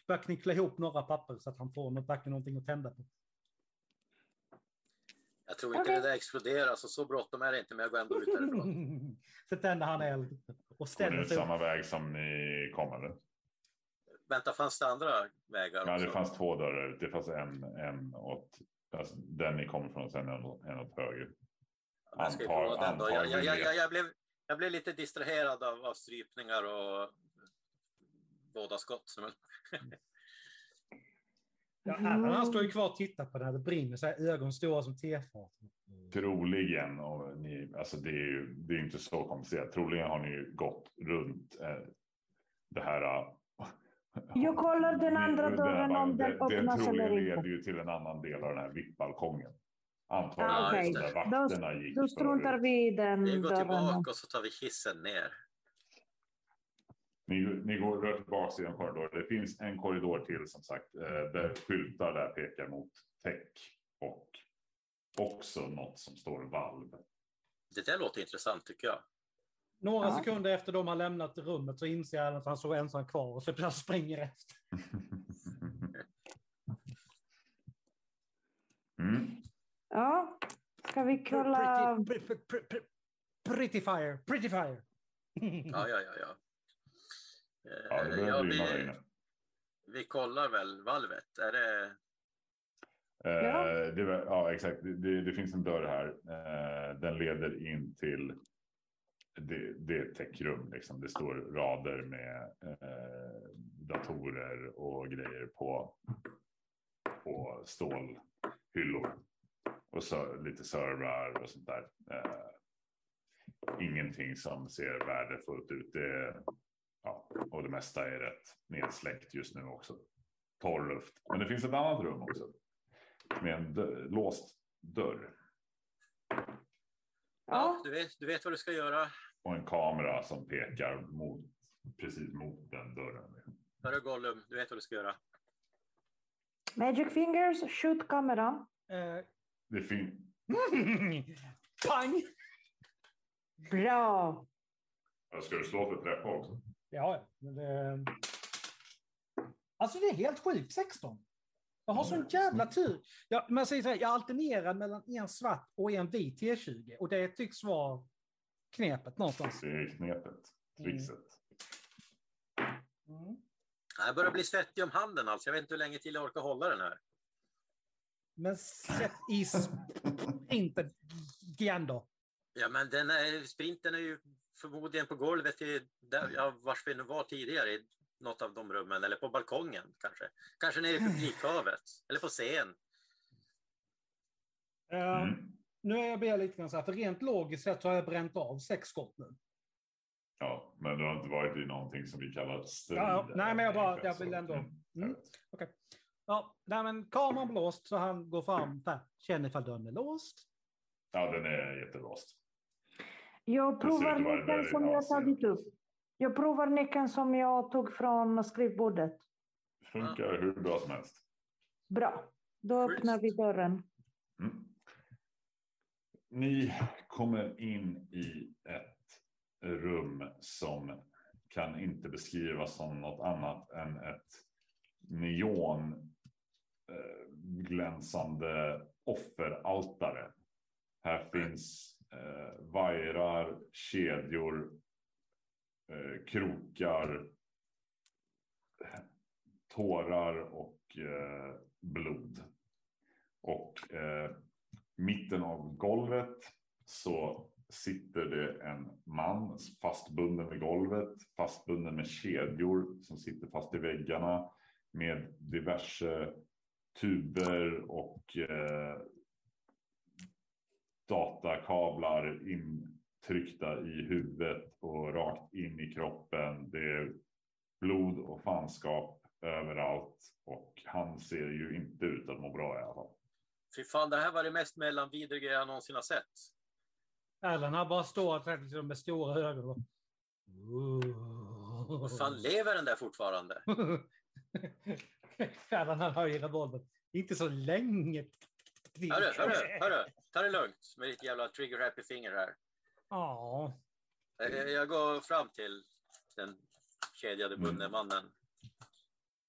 börjar knyckla ihop några papper så att han får något, verkligen någonting att tända på. Jag tror inte Okej. det där exploderar, så så bråttom är det inte, men jag går ändå ut därifrån. så tänder han eld och ställer sig upp. samma väg som ni kom eller? Vänta, fanns det andra vägar Ja, också? det fanns två dörrar ut. Det fanns en, en åt alltså, den ni kommer från sen en, en åt höger. Jag den då. Jag, jag, jag, jag, blev, jag blev lite distraherad av, av strypningar och vådaskott. som- Ja, han står ju kvar och tittar på det här. Det brinner så här ögon stora som tefat. troligen, och ni, alltså det är ju det är inte så komplicerat, troligen har ni ju gått runt eh, det här. Jag kollar den andra det- dörren om det- den det öppnas eller inte. leder ju till en annan del av den här VIP-balkongen. Antagligen Ah, okej. där Då- vakterna gick Då struntar vi i den Vi går tillbaka och så tar vi hissen ner. Ni, ni går rör tillbaka i en korridor. Det finns en korridor till som sagt. eh, Där skyltar där pekar mot tech. Och också något som står valv. Det där låter intressant tycker jag. Några Ja. sekunder efter de har lämnat rummet så inser jag att han står ensam kvar och så plötsligt springer efter. Mm. Ja, ska vi kolla? Pretty, pretty, pretty, pretty fire, pretty fire. Ja, ja, ja. ja. Eh, Ja, det ja, vi, vi kollar väl valvet. Är det... Eh, Ja. det, ja, exakt. Det, det, det finns en dörr här. Eh, den leder in till det, det är ett techrum. Liksom. Det står rader med eh, datorer och grejer på, på stålhyllor. Och så, lite servrar och sånt där. Eh, ingenting som ser värdefullt ut. Det, ja, och det mesta är rätt nedsläckt just nu också. Torr luft. Men det finns ett annat rum också med en dörr, låst dörr Ja, du, vet, du vet vad du ska göra och en kamera som pekar mot precis mot den dörren. Hörru Gollum, du vet vad du ska göra. Magic fingers, shoot kameran. Eh, Det finns Pang! Bra. ska du slå för träffa också? Ja, men det... Alltså det är helt sjukt, 16. Jag har sån jävla tur. Jag, man säger så här, jag alternerar mellan en svart och en vit T20 och det tycks vara knepet någonstans. Det är knepet, trixet. Mm. Jag börjar bli svettig om handen alltså. Jag vet inte hur länge till jag orkar hålla den här. Men sätt i sprinten igen då. Ja, men den är, sprinten är ju förmodligen på golvet i där, ja, vars vi nu var tidigare i något av de rummen eller på balkongen kanske. Kanske nere i publikhavet eller på scen. Mm. Nu är jag lite grann så här, för rent logiskt sett så har jag bränt av sex skott nu. Ja, men du har inte varit i någonting som vi kallar strid. Ja. Nej, men jag bara- jag vill ändå- Mm, vet. Ja, nej men kameran blåst så han går fram, där, känner ifall dörren är låst. Ja, den är jättelåst. Jag provar att nyckeln som jag tagit upp. Jag provar nyckeln som jag tog från skrivbordet. Funkar hur bra som helst. Bra. Då öppnar vi dörren. Mm. Ni kommer in i ett rum som kan inte beskrivas som något annat än ett neon eh, glänsande offeraltare. Här finns eh, vajrar, kedjor, eh, krokar, tårar och eh, blod. Och eh, mitten av golvet så sitter det en man fastbunden vid golvet, fastbunden med kedjor som sitter fast i väggarna med diverse tuber och eh, datakablar intryckta i huvudet och rakt in i kroppen. Det är blod och fanskap överallt och han ser ju inte ut att må bra i alla fall. Fy fan, det här var det mest mellanvidriga jag någonsin har sett. Erland han bara står där liksom med stora ögon. och- Vad fan, lever den där fortfarande? Erland han höjer revolvern. Inte så länge. Hörru, hörru, hörru. Ta det lugnt med ditt jävla trigger happy finger här. Ja. Eh, Jag går fram till den kedjade Mm. bundne mannen.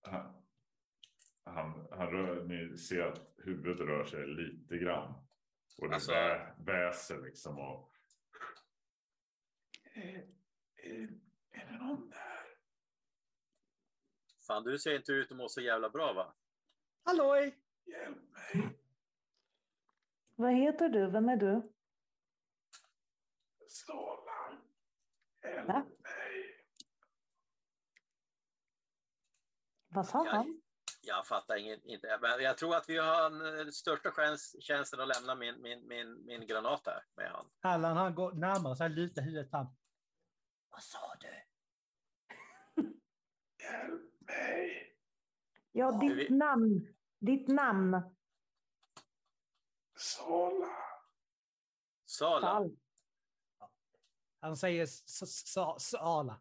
Han, han, han rör, ni ser att huvudet rör sig lite grann. Och det Alltså- vä, väser liksom och... Är, är, är det någon där? Fan, du ser inte ut att må så jävla bra va? Halloj! Hjälp mig! Vad heter du? Vem är du? Stålar! Hjälp Va? mig! Vad sa han? Jag fattar ingen, inte. Men jag tror att vi har en eh, största chans, chansen att lämna min, min, min, min granat här med han. Allan han går närmare sig, lutar huvudet fram. Vad sa du? Hjälp mig! Ja, vi- ditt namn. Ditt namn. Sala! Sala. Sal. Han säger Sala.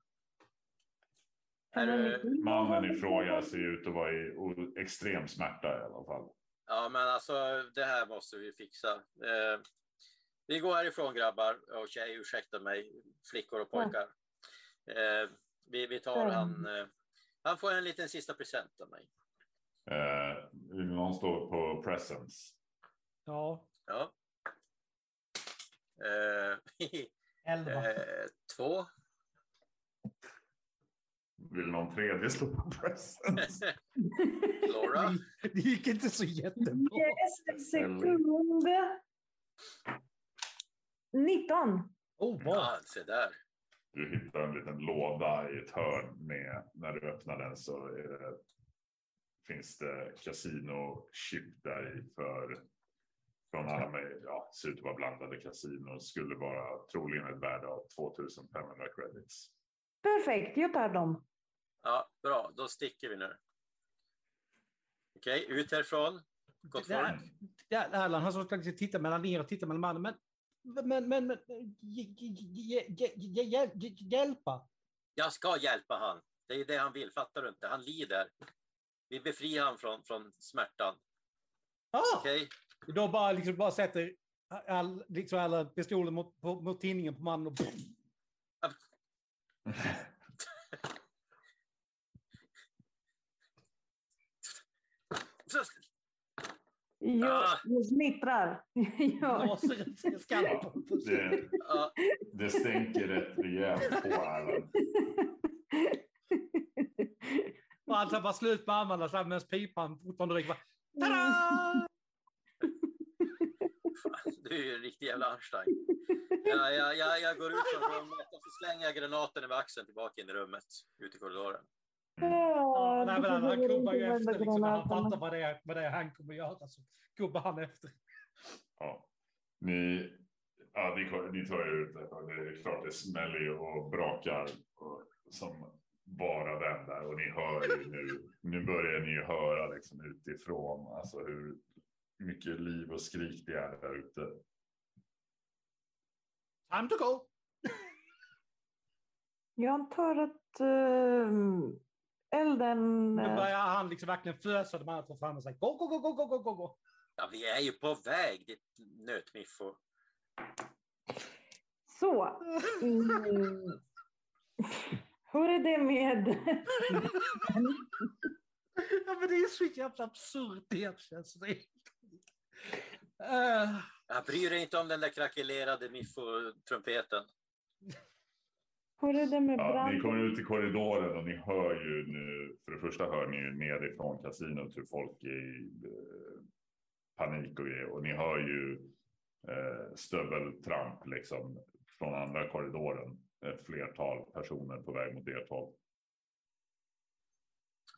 Är det- Mannen i fråga ser ut att vara i extrem smärta i alla fall. Ja, men alltså det här måste vi fixa. Eh, vi går härifrån grabbar och tjejer, ursäkta mig, flickor och pojkar. Eh, vi, vi tar Mm. han. Eh, han får en liten sista present av mig. Eh, någon stå på presence? Ja, Ja. Eh, elva. eh, två. Vill någon tredje stå på presence? Laura. Det gick inte så jättebra. Yes, en sekund. 19. Oh, bra. Ja, se där. Du hittar en liten låda i ett hörn med, när du öppnar den så är det, finns det kasino-chip där i för från alla med, ja, ser ut att vara blandade kasinon, skulle vara troligen ett värde av 2500 credits. Perfekt, jag tar dem. Ja, bra, då sticker vi nu. Okej, ut härifrån. Gott folk. där, Allan han som ska titta mellan er och titta mellan mannen. Men, men, men, men hj- hj- hj- hj- hj- hj- hjälpa. Jag ska hjälpa han. Det är det han vill, fattar du inte? Han lider. Vi befriar han från, från smärtan. Ah, Okej? Då bara, liksom, bara sätter all, liksom alla pistoler mot, på, mot tinningen på mannen och Så- Jag, Ah. jag smittrar. ja. Det, det stänker rätt rejält på Alan. Och han tar bara slut med armarna så här medan pipan fortfarande ryker. Tada! du är ju en riktig jävla Einstein. Ja, ja, ja, jag går ut från rummet och så slänger jag granaten över axeln tillbaka in i rummet, ut i korridoren. Ja, nej, men han, kubbar ju efter liksom, han fattar vad det, är, vad det är han kommer göra. Så kubbar han efter. Ja. Ni, ja, ni, ni tar er ut. Det är klart det smäller ju och brakar och, som bara den där. Och ni hör ju nu, nu börjar ni ju höra liksom utifrån alltså hur mycket liv och skrik det är där ute. Time to go! Jag antar att eh, elden... Nu eh, börjar han liksom verkligen fösa de andra två fram och säga gå, gå, gå, gå, gå, gå, gå, gå. Ja, vi är ju på väg, ditt nötmiffo. Så. Mm. Hur är det med... Ja, men det är så jävla absurt det känns det. Uh, Jag bryr dig inte om den där krackelerade miffo-trumpeten. Hur är det med Ja, brand? ni kommer ut i korridoren och ni hör ju nu, för det första hör ni ju nerifrån kasinot hur folk är i eh, panik och grejer. Och ni hör ju eh, stöveltramp liksom från andra korridoren. Ett flertal personer på väg mot ert håll.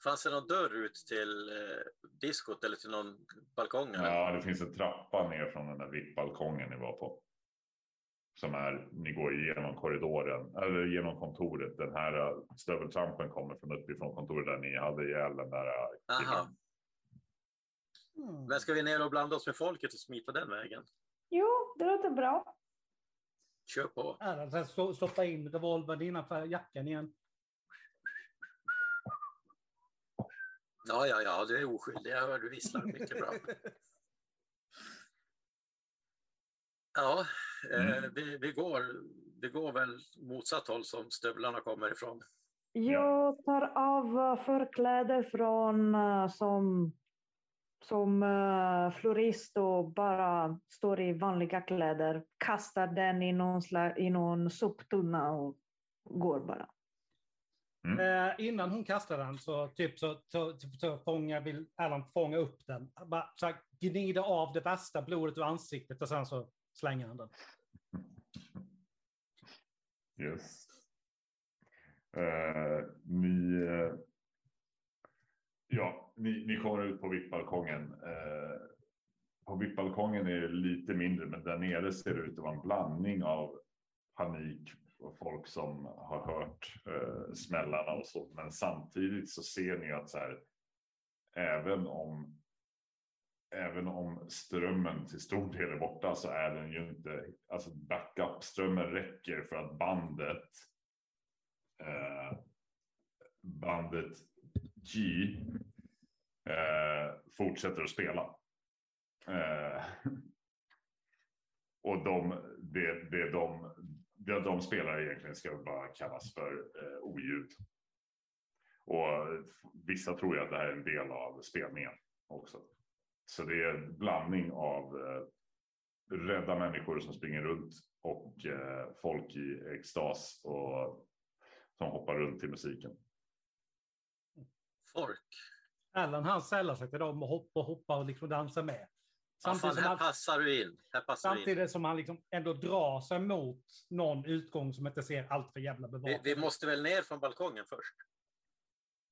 Fanns det någon dörr ut till eh, diskot eller till någon balkong? Eller? Ja, det finns en trappa ner från den där VIP-balkongen ni var på. Som är, ni går igenom korridoren, eller genom kontoret. Den här eh, stöveltrampen kommer från uppifrån kontoret där ni hade ihjäl den där Aha. killen. hmm. Men ska vi ner och blanda oss med folket och smita den vägen? Jo, det låter bra. Kör på. Stå- stoppa in revolvern innanför jackan igen. Ja, ja, ja, du är oskyldig. Jag hör du visslar. Mycket bra. Ja, Mm. vi, vi, går, vi går väl motsatt håll som stövlarna kommer ifrån. Jag tar av eh, förkläder från eh, som, som eh, florist och bara står i vanliga kläder. Kastar den i någon, sla, i någon soptunna och går bara. Eh, innan hon kastar den så typ så, så, så, fångar, vill Alan fånga upp den. Bara, så här, gnider av det värsta blodet ur ansiktet och sen så slänger han den. Yes. Eh, ni, eh, ja, ni, ni kommer ut på VIP-balkongen. Eh, på VIP-balkongen är det lite mindre, men där nere ser det ut att vara en blandning av panik och folk som har hört eh, smällarna och så. Men samtidigt så ser ni att så här, även om även om strömmen till stor del är borta så är den ju inte, alltså backup-strömmen räcker för att bandet eh, bandet G eh, fortsätter att spela. Eh, och de, det, det, de, det de spelar egentligen ska bara kallas för eh, oljud. Och vissa tror ju att det här är en del av spelningen också. Så det är en blandning av eh, rädda människor som springer runt och eh, folk i extas och som hoppar runt till musiken. Folk. Alan han sällar sig till dem och hoppar, hoppar och liksom dansar med. Ja, Samtidigt, fan, som här han, passar du in. Här passar du in. samtidigt som han liksom ändå drar sig mot någon utgång som inte ser allt för jävla Vi, bevakat vi måste väl ner från balkongen först?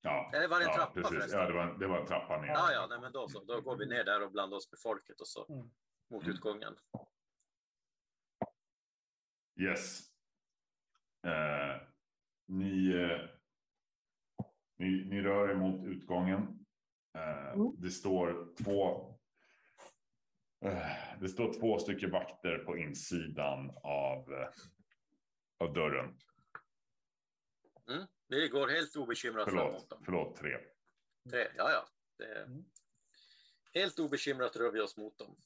Ja, Eller var det en ja, trappa precis. förresten? Ja, det var, det var en trappa ner. Ja, ja, nej, men då så. Då går vi ner där och blandar oss med folket och så Mm. mot utgången. Yes. Eh, ni, eh, ni, ni rör er mot utgången. Eh, Mm. Det står två. Eh, det står två stycken vakter på insidan av, eh, av dörren. Vi går helt obekymrat Förlåt, framåt. Förlåt, tre. Tre, ja, ja. Det är... Mm. Helt obekymrat rör vi oss mot dem.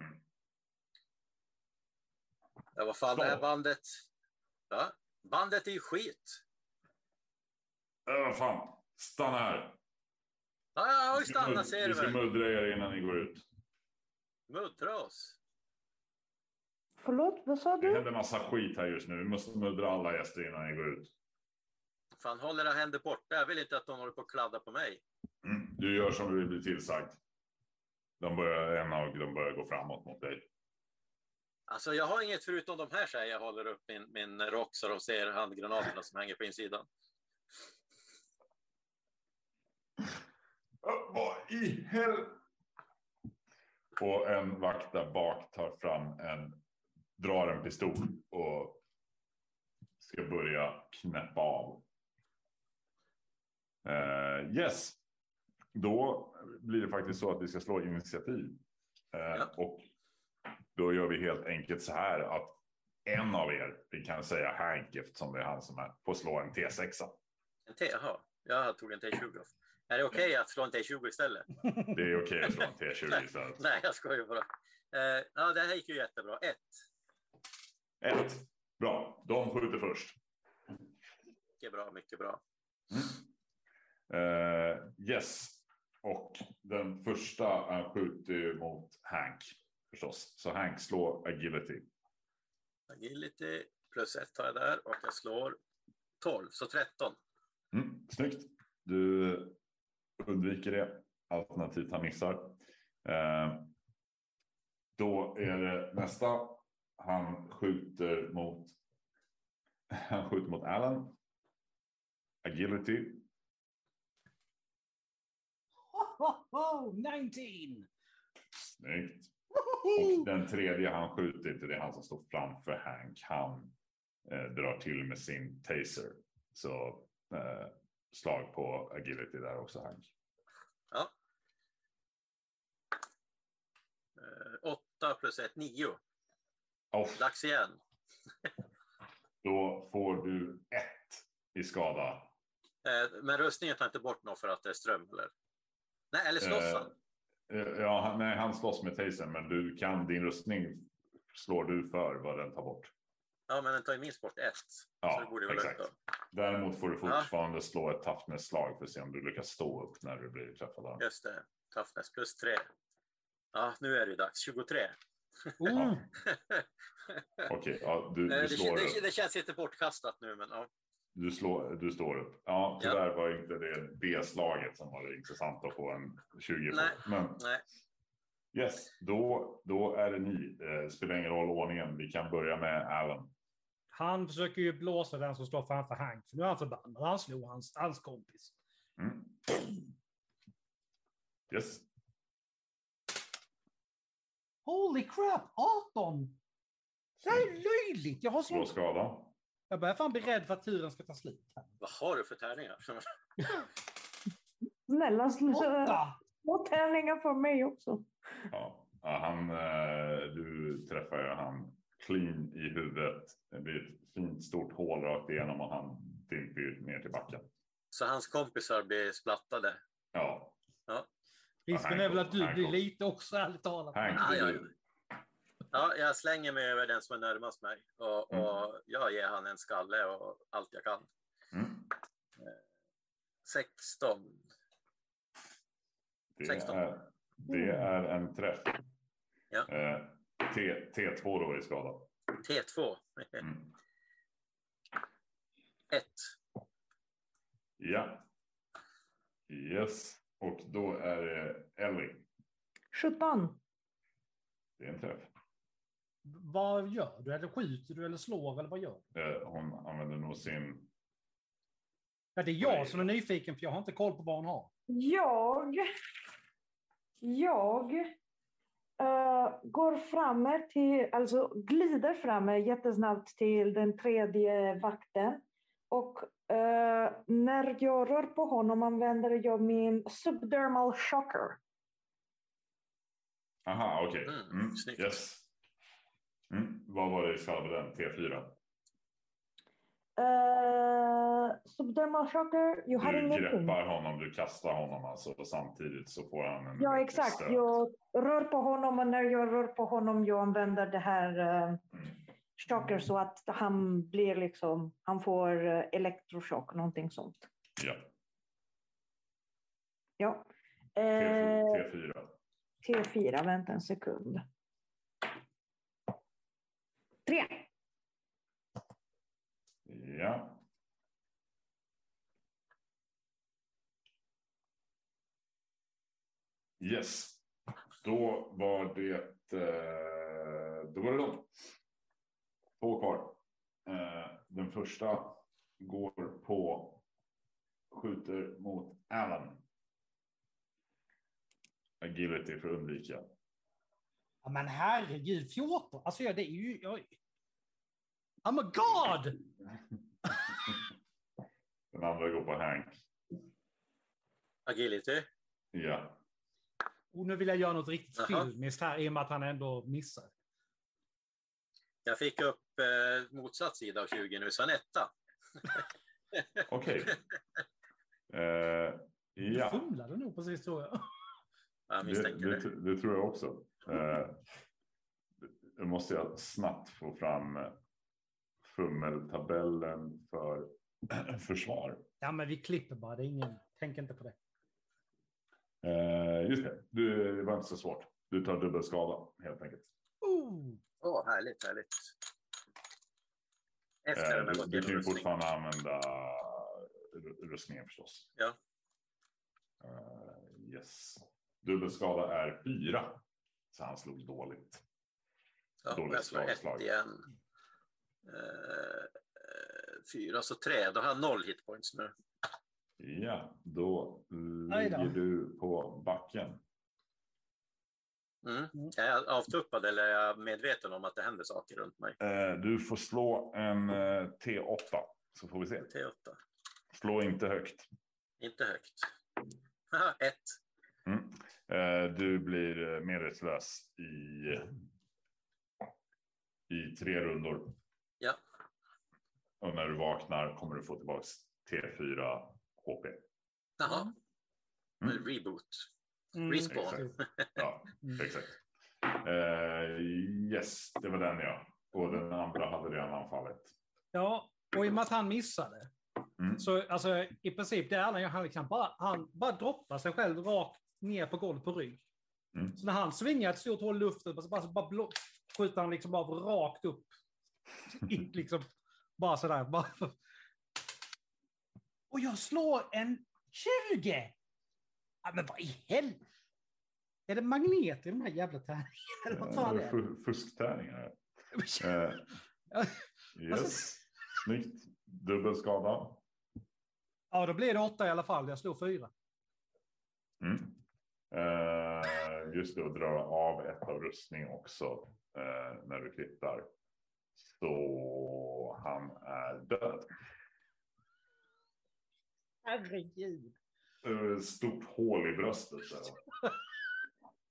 Mm. Ja, vad fan, Så. det här bandet. Ja, bandet är ju skit. Äh, vad fan, stanna här. Ja, jag har ju Vi ska mud- stannat ser Vi du ska väl. muddra er innan ni går ut. Muddra oss. Förlåt, vad sa Det du? händer massa skit här just nu. Vi måste muddra alla gäster innan ni går ut. Fan, håll era händer borta. Jag vill inte att de håller på att kladda på mig. Mm. Du gör som du blir tillsagd. De börjar, en av dem börjar gå framåt mot dig. Alltså, jag har inget förutom de här, säger jag. håller upp min, min rock så de ser handgranaterna som hänger på insidan. Vad i hel... Och en vakt där bak tar fram en, drar en pistol och ska börja knäppa av. Eh, yes, då blir det faktiskt så att vi ska slå initiativ. Eh, Ja. Och då gör vi helt enkelt så här att en av er, vi kan säga Hank eftersom det är han som är, får slå en T6. En T, jaha. Jag tog en T20. Är det okej att slå en T20 istället? Det är okej att slå en T20 istället. Nej, jag skojar bara. Eh, ja, det här gick ju jättebra. Ett. Ett. Bra, de skjuter först. Mycket bra, mycket bra. Eh, yes. Och den första han skjuter ju mot Hank förstås. Så Hank slår agility. Agility plus ett har jag där och jag slår 12, så 13. Mm, snyggt. Du undviker det. Alternativt han missar. Eh, då är det nästa. Han skjuter mot. Han skjuter mot Alan. Agility. Ho, ho, 19! Snyggt. Och den tredje han skjuter det är han som står framför Hank. Han eh, drar till med sin taser. Så eh, slag på agility där också Hank. Ja. Eh, åtta plus ett, nio. Off. Dags igen. då får du ett i skada. Eh, men rustningen tar inte bort något för att det är ström, eller? Nej, eller slåss Eh, han? Eh, Ja, han, nej, han slåss med tasern, men du kan din rustning slår du för vad den tar bort. Ja, men den tar ju minst bort ett. så Ja, det borde exakt. Däremot får du Ja. fortfarande slå ett toughness-slag för att se om du lyckas stå upp när du blir träffad. av. Just det. Toughness plus 3. Ja, nu är det ju dags. 23. Mm. Okej, ja, du, du, det, slår det, upp. det känns lite bortkastat nu, men ja. Du, slår, du står upp. Ja, Ja. tyvärr var inte det B-slaget som var det intressanta att få en 20 på. Nej. Men Nej. yes, då, då är det ni. Eh, spelar ingen roll ordningen. Vi kan börja med Alan. Han försöker ju blåsa den som står framför Hank. För nu är han förbannad. Han slog hans, hans kompis. Mm. Yes. Holy crap, 18! Det här är löjligt. Jag, har Slå så... skada. Jag börjar fan bli rädd för att turen ska ta slut. Vad har du för tärningar? Snälla, slå Åtta! små tärningar för mig också. Ja. Ja, han, eh, du träffar ju han clean i huvudet. Det blir ett fint stort hål rakt igenom och han dimper ner till backen. Så hans kompisar blir splattade. Ja, Risken Ja, är väl att du blir lite också, ärligt talat. Hank, Ah, du. Ja, jag slänger mig över den som är närmast mig och, Mm. och jag ger han en skalle och allt jag kan. Mm. 16. Det, 16. är, det är en träff. Ja. Eh, T, T2 då i skada. T2. Mm. 1. Ja. Yes. Och då är det Ellie. 17. Det är en träff. Vad gör du? Eller skjuter du eller slår eller vad gör du? Eh, hon använder nog sin... Ja, det är jag som är nyfiken för jag har inte koll på vad hon har. Jag, jag eh, går framme till, alltså glider framme jättesnabbt till den tredje vakten. Och eh, när jag rör på honom använder jag min subdermal shocker. Aha, okej. Mm, Mm, snyggt. yes. Mm. Vad var det i på den? T4? Uh, subdermal shocker, har Du ingenting. greppar honom, du kastar honom alltså och samtidigt så får han en Ja, exakt. stöt. Jag rör på honom och när jag rör på honom jag använder det här uh, Mm. shocker så att han blir liksom, han får uh, elektrochock, någonting sånt. Ja, Ja. T4. Eh, T4. T4, vänta en sekund. Tre. Ja. Yes. Då var det... Eh, då var det de. Två kvar. Eh, den första går på... Skjuter mot Allen. Agility för att undvika. Ja, men herregud, 14! Alltså ja, det är ju... Jag... I'm a god! Den andra går på Hank. Agility. Ja. Och nu vill jag göra något riktigt Jaha. filmiskt här i och med att han ändå missar. Jag fick upp eh, motsatt sida av 20 nu, så en etta. Okej. Eh, Du ja. fumlade nog precis tror jag. Jag det, det. det tror jag också. Eh, då måste jag snabbt få fram fummeltabellen för försvar. Ja, men vi klipper bara. Det är ingen... Tänk inte på det. Eh, just det, du, det var inte så svårt. Du tar dubbelskada helt enkelt. Oh. Åh, härligt, härligt. Efter Eh, du, du kan ju fortfarande använda ru- rustningen förstås. Ja. Eh, yes. Dubbelskada är fyra. Så han slog dåligt. Ja, dåligt jag slår ett igen. Eh, fyra, så tre. Då har jag noll hitpoints nu. Ja, då ligger du på backen. Mm. Är jag avtuppad eller är jag medveten om att det händer saker runt mig? Eh, du får slå en eh, T8 så får vi se. T8. Slå inte högt. Inte högt. Ett. Mm. Eh, du blir eh, medvetslös i, i tre rundor. Ja. Och när du vaknar kommer du få tillbaka T4 HP. Jaha. Mm. Reboot. Mm. Respawn. Ja, Mm. exakt. Eh, yes, det var den ja. Och den andra hade redan anfallit. Ja, och i och med att han missade. Mm. Så alltså, i princip det Erland gör, han, liksom bara, han bara droppar sig själv rakt ner på golvet på rygg. Mm. Så när han svingar ett stort hål i luften, så bara, bara blå, skjuter han liksom bara rakt upp. Liksom, bara sådär. Bara. Och jag slår en 20! Ja, men vad i helvete? Är det magnet i de här jävla tärningarna? Fu- Fusktärningar. Eh, yes, snyggt. Dubbelskada. Ja, då blir det åtta i alla fall. Jag slog fyra. Mm. Eh, just det, och drar av ett av rustning också eh, när du kvittar. Så han är död. Herregud. Stort hål i bröstet. Där.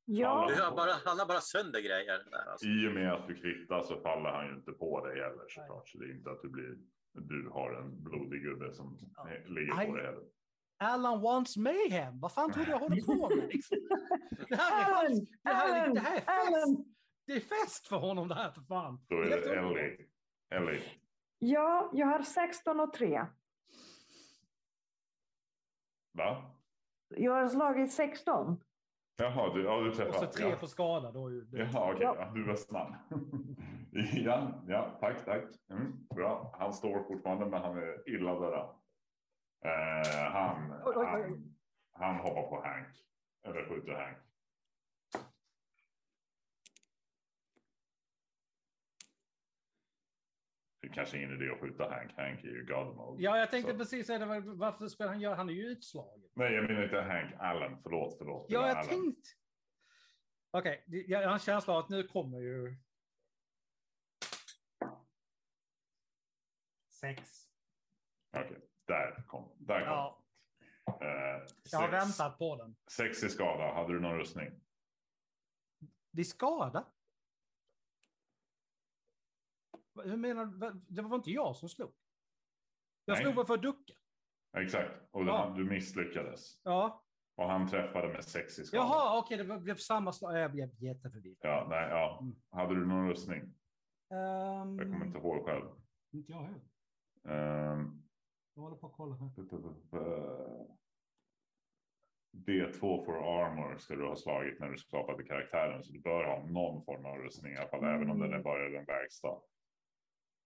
Ja, Du har bara, han har bara sönder grejer där alltså. I och med att du kvittar så faller han ju inte på dig heller såklart. Så det är inte att du blir. Du har en blodig gubbe som Ja. ligger på dig heller. Alan wants mayhem. Vad fan tror du jag håller på med? Liksom? Det här är, Alan, hans, det här är, Alan, det här är fest. Alan. Det är fest för honom det här för fan. Då är det. Ellie. Ellie. Ja, jag har 16 och 3. Va? Jag har slagit 16. Jaha, du, ja, du Och så tre ja. på skada. Då det. Jaha, okej. Ja. Ja, du var snabb. ja, ja, tack, tack. Mm, bra. Han står fortfarande, men han är illa döda. Eh, han, Oj, oj, oj. han, han hoppar på Hank. Eller skjuter Hank. Det är kanske ingen idé att skjuta Hank. Hank är ju God mode. Ja, jag tänkte Så- precis säga det. var- Varför spelar han gör? Han är ju utslagen. Nej, jag menar inte Hank. Allen. Förlåt, förlåt. Ja, jag Allen. tänkt. Okej, det- jag har en känsla av att nu kommer ju... Sex. Okej, där kom. Där kom. Ja, Eh, jag har väntat på den. Sex i skada. Hade du någon rustning? Det är skada. Hur menar du? Det var inte jag som slog. Jag Nej. slog väl för att ducka. Exakt. Och Ja. han, du misslyckades. Ja. Och han träffade med sex i skada. Jaha, okej, det var- blev samma slag. Jag blev jätteförvirrad. Ja, nej, ja. Mm. Hade du någon rustning? Ehm, Jag kommer inte ihåg själv. Inte jag heller. Ehm, Jag håller på att kolla här. D2 for armor ska du ha slagit när du skapade karaktären. Så du bör ha någon form av rustning i alla fall. Även om den är bara den lägsta.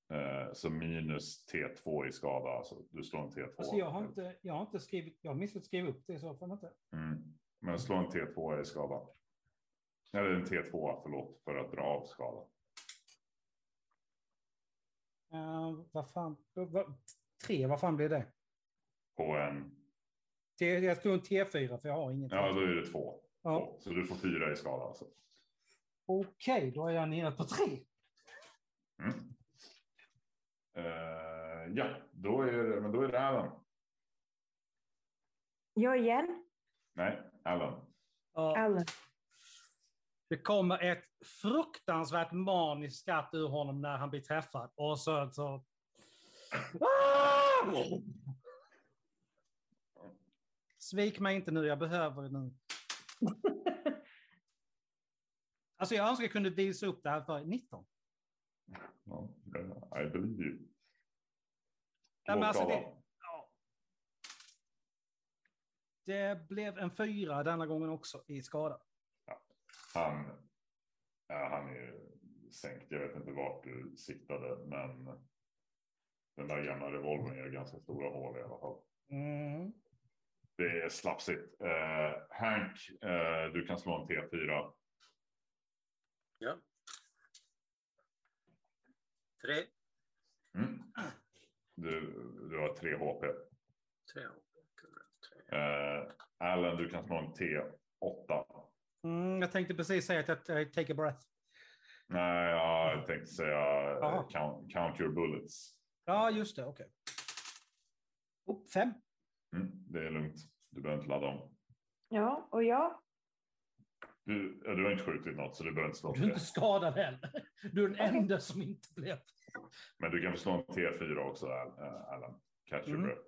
Eh, så minus T2 i skada. Alltså du slår en T2. Alltså jag har inte, jag har inte skrivit, jag har missat skriva upp det i så fall inte. Mm. Men slå en T2 i skada. Eller en T2, förlåt, för att dra av skada. Uh, vad fan, vad, tre, vad fan blir det? På en, T, jag stod en T4 för jag har inget. ja då är det två. Ja. Så du får fyra i skada alltså. Okej, då är jag nere på tre. Mm. Eh, ja, då är det, men då är det Alan. Jag igen. Nej, Alan. Ja, Alan. det kommer ett fruktansvärt maniskt skratt ur honom när han blir träffad. Och så... så Ah! Svik mig inte nu, jag behöver det nu. Alltså jag önskar jag kunde visa upp det här för 19. Ja, I believe you. Nej, men alltså det, ja. det blev en fyra denna gången också i skada. Han, ja, han är sänkt. Jag vet inte vart du siktade, men den där gamla revolvern gör ganska stora hål i alla fall. Mm. Det är slapsigt. Eh, Hank, eh, du kan slå en T4. Ja. Tre. Mm. Du, du har tre HP. Tre. tre. Eh, Allen, du kan slå en T8. Mm, jag tänkte precis säga att jag take a breath. Nej, jag tänkte säga eh, count, count your bullets. Ja, just det. Okej. Oh, fem. Mm, det är lugnt. Du behöver inte ladda om. Ja, och jag. Du, ja, du har inte skjutit något så du behöver inte slå Du är inte skadad heller. Du är den enda som inte blev. Men du kan få slå en T4 också, Al- eh. Catch your Mm. breath.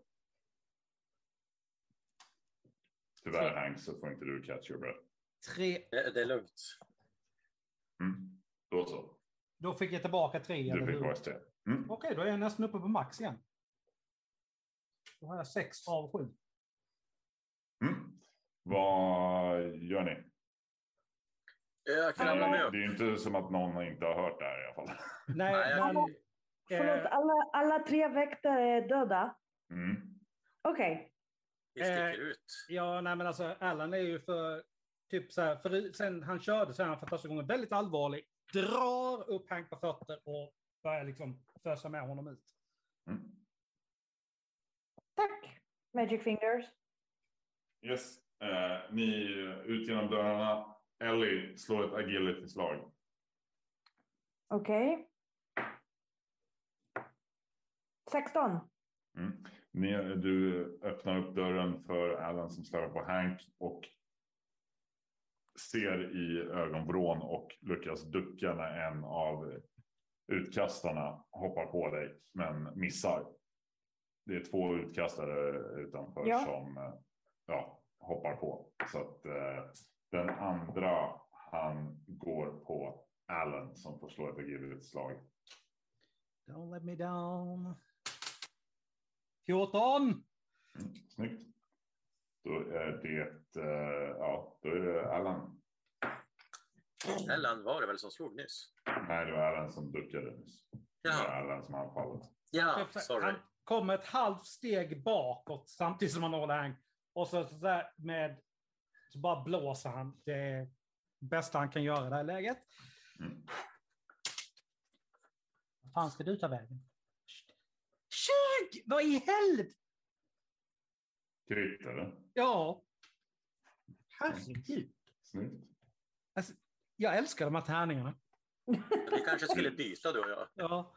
Tyvärr Hank så får inte du catch your breath. Tre. Det, det är lugnt. Mm. Då så. Då fick jag tillbaka tre. Du fick hur? Mm. Okej, då är jag nästan uppe på max igen. Då har jag sex av sju. Mm. Vad gör ni? Jag kan Alla- Det är ju inte som att någon inte har hört det här i alla fall. Nej, men... Förlåt, Eh, alla, alla tre väktare är döda. Mm. Okej. Vi sticker Eh, ut. ja, nej men alltså Allan är ju för... Typ så här, för sen han körde så är han för första gången väldigt allvarlig. Drar upp Hank på fötter och börjar liksom fösa med honom ut. Mm. Tack, Magic Fingers. Yes. Eh, ni ut genom dörrarna. Ellie slår ett agility-slag. Okej. 16. Mm. Ni, du öppnar upp dörren för Alan som står på Hank och ser i ögonvrån och lyckas ducka när en av utkastarna hoppar på dig men missar. Det är två utkastare utanför Ja. som eh, ja, hoppar på. Så att eh, den andra han går på Allen som får slå ett agility slag. Don't let me down. 14! Mm, snyggt. Då är det, eh, ja, då är det Allan. Ellen var det väl som slog nyss? Nej, det var Allan som duckade nyss. Det var Ja, Allan som anfallet. ja sorry. Han kommer ett halvt steg bakåt samtidigt som han håller hang. Och så, så där med... Så bara blåser han. Det är bästa han kan göra i det här läget. Mm. Vad fan ska du ta vägen? 20! Vad i helvete? Kritt eller? Ja. Herregud. Snyggt. Jag älskar de här tärningarna. Vi kanske skulle byta du och jag. Ja.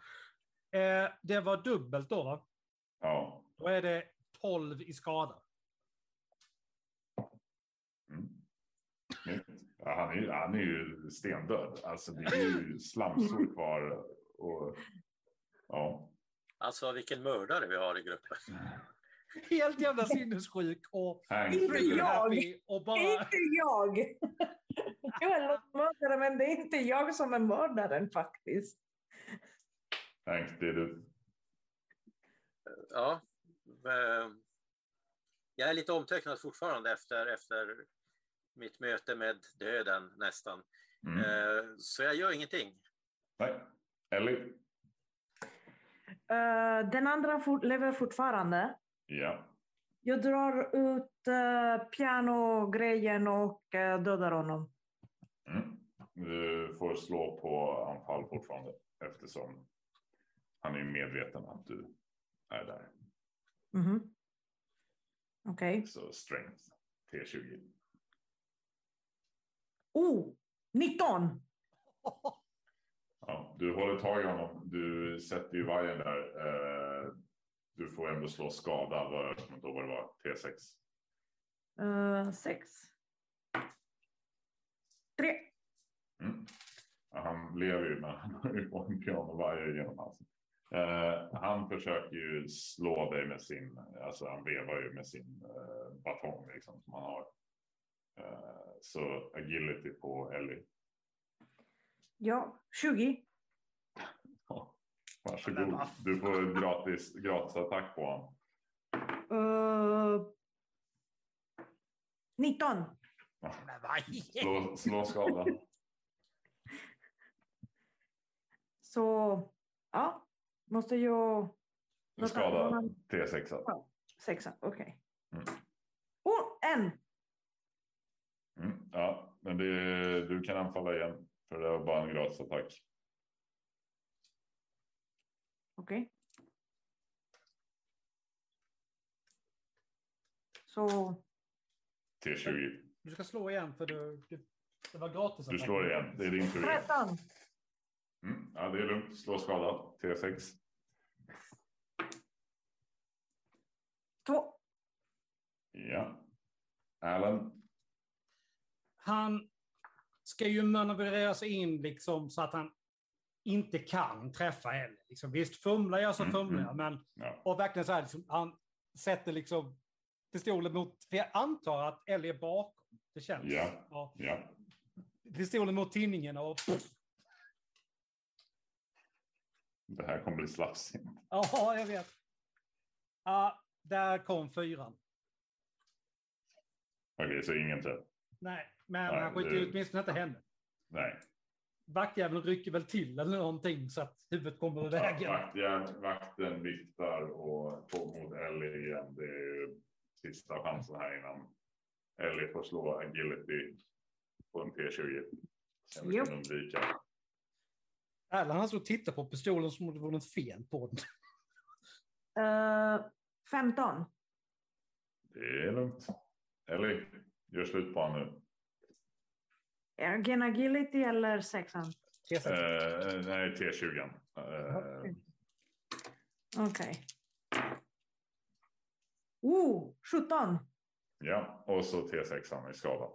Eh, det var dubbelt då, va? Ja. Då är det 12 i skada. Mm. Ja, han, är, ju- han är ju stendöd. Alltså det är ju slamsor kvar. Och, ja. Alltså vilken mördare vi har i gruppen. Helt jävla sinnessjuk och Inte jag. och bara... Inte jag! Jag är mördare, men det är inte jag som är mördaren faktiskt. Hank, det är du. Ja. eh, Jag är lite omtöcknad fortfarande efter, efter mitt möte med döden nästan. Mm. Eh, Så jag gör ingenting. Nej. Ellie? Eh, den andra lever fortfarande. Ja. Jag drar ut uh, pianogrejen och uh, dödar honom. Mm. Du får slå på anfall fortfarande. Eftersom han är medveten att du är där. Mhm. Okej. Så strength T20. Oh, 19! Ja, du håller tag i honom. Du sätter ju vajern där. Eh, du får ändå slå skada. Vad jag kommer inte ihåg vad det var. T6. Uh, sex. Tre. Mm. Ja, han lever ju men han har en pianovajer genom halsen. Eh, han försöker ju slå dig med sin, alltså han vevar ju med sin eh, batong liksom som han har. Eh, så agility på Ellie. Ja, 20. Ja, Men varsågod. Du får gratis, gratis attack på honom. Uh, 19. Men vad i Slå, slå skada. Så, ja. Måste jag... Skada T6. Sexa, okej. Mm. Oh, en! Mm, ja, men det, du kan anfalla igen. För det var bara en gratis Okej. Så, T20. Du ska slå igen för du, det var gratis. Du slår igen. Det är din tur. igen. 13. Mm, ja, det är lugnt. Slå skada. T6. Två. Ja. Alan. Han ska ju manövrera sig in liksom så att han inte kan träffa Ellie. Liksom, visst, fumlar jag så Mm, fumlar jag, mm. men Ja. och verkligen så här, liksom, han sätter liksom pistolen mot, för jag antar att Ellie är bakom. Det känns. Ja. Ja. Ja. Pistolen mot tinningen och Det här kommer bli slafsigt. ja, jag vet. Ja, där kom fyran. Okej, så ingen träff. Nej, men Nej, han skjuter ju åtminstone inte henne. Nej. Vaktjäveln rycker väl till eller någonting så att huvudet kommer ur Ja, vägen. vakten, vakten viftar och på mot Ellie igen. Det är ju sista chansen här innan Ellie får slå agility på en T20. Sen Japp. kan undvika. Erland han stod och tittade på pistolen som om det var något fel på den. Uh, 15. Det är lugnt. Ellie, Gör slut på honom nu. Again agility eller sexan? T6. Eh, nej, T20. Eh, Okej. Oh, 17. ja, och så T6 i skada.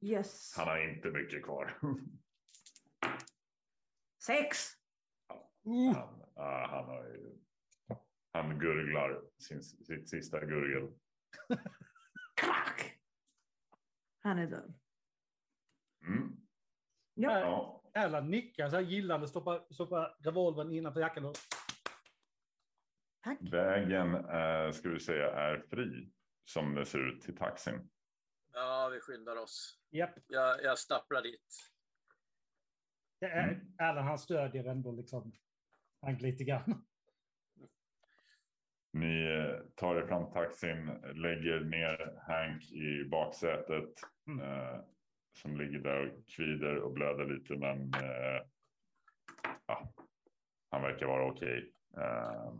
Yes. Han har inte mycket kvar. Sex. Uh, Han, ah, han, har ju, han gurglar sin, sitt sista gurgel. Krack. Han är död. Mm. Ja. Ja, Erland nickar så här gillande, stoppar, stoppar revolvern innanför jackan och Tack. vägen eh, ska vi säga är fri som det ser ut till taxin. Ja, vi skyndar oss. japp. Jag, jag stapplar dit. Det är, Erland han stödjer ändå liksom Hank lite grann. Ni eh, tar er fram taxin, lägger ner Hank i baksätet. Mm. Eh, som ligger där och kvider och blöder lite men eh, ja, han verkar vara okej. Eh,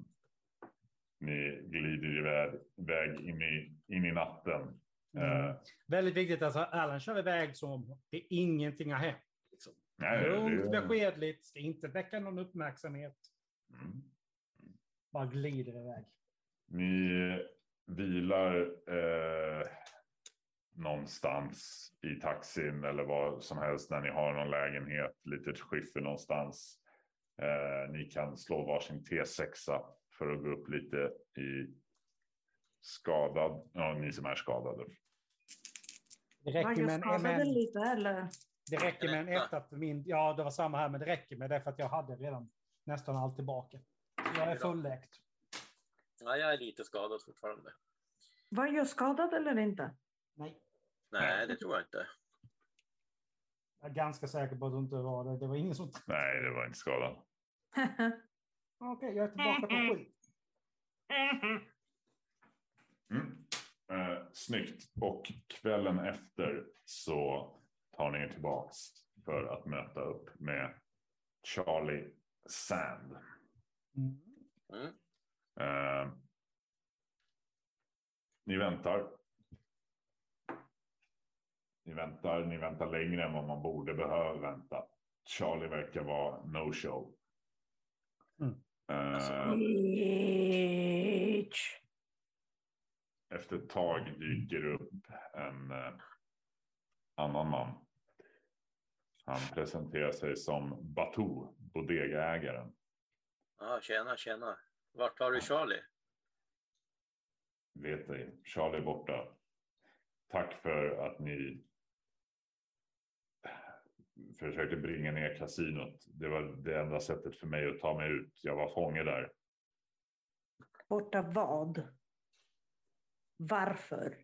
ni glider iväg, iväg in, i, in i natten. Eh, Väldigt viktigt, alltså Erland kör iväg som det är ingenting har hänt. Liksom. nej, Lugnt, det- beskedligt, ska inte väcka någon uppmärksamhet. Mm. Bara glider iväg. Ni vilar eh, någonstans i taxin eller vad som helst när ni har någon lägenhet, litet skiffer någonstans. Eh, ni kan slå varsin T6 för att gå upp lite i skadad, ja ni som är skadade. Det räcker med en, lite eller? det räcker med en Etta. min. Ja, det var samma här, men det räcker med det för att jag hade redan nästan allt tillbaka. Jag är fulläkt. Ja, jag är lite skadad fortfarande. Var jag skadad eller inte? Nej, Nej, det tror jag inte. jag är ganska säker på att det inte var det. Det var ingen som... Nej, det var inte skadad. Okej, jag är tillbaka på sju. Mm. Eh, snyggt. Och kvällen efter så tar ni er tillbaks för att möta upp med Charlie Sand. Mm. Mm. Eh, ni väntar. Ni väntar, ni väntar längre än vad man borde behöva vänta. Charlie verkar vara no show. Mm. Bitch. efter ett tag dyker upp en eh, annan man. Han presenterar sig som Batu, bodegaägaren. Ja, tjena, tjena. Vart har du Charlie? Vet ej, Charlie är borta. Tack för att ni försökte bringa ner kasinot. Det var det enda sättet för mig att ta mig ut. Jag var fånge där. Borta vad? Varför?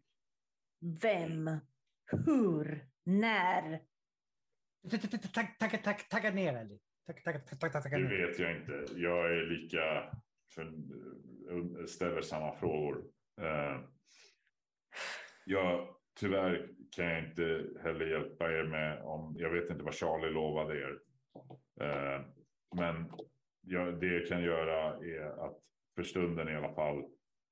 Vem? Hur? När? Tagga ner Ellie. Det vet jag inte. Jag är lika, för, ställer samma frågor. Eh, jag, tyvärr kan jag inte heller hjälpa er med om, jag vet inte vad Charlie lovade er. Eh, men jag, det jag kan göra är att för stunden i alla fall,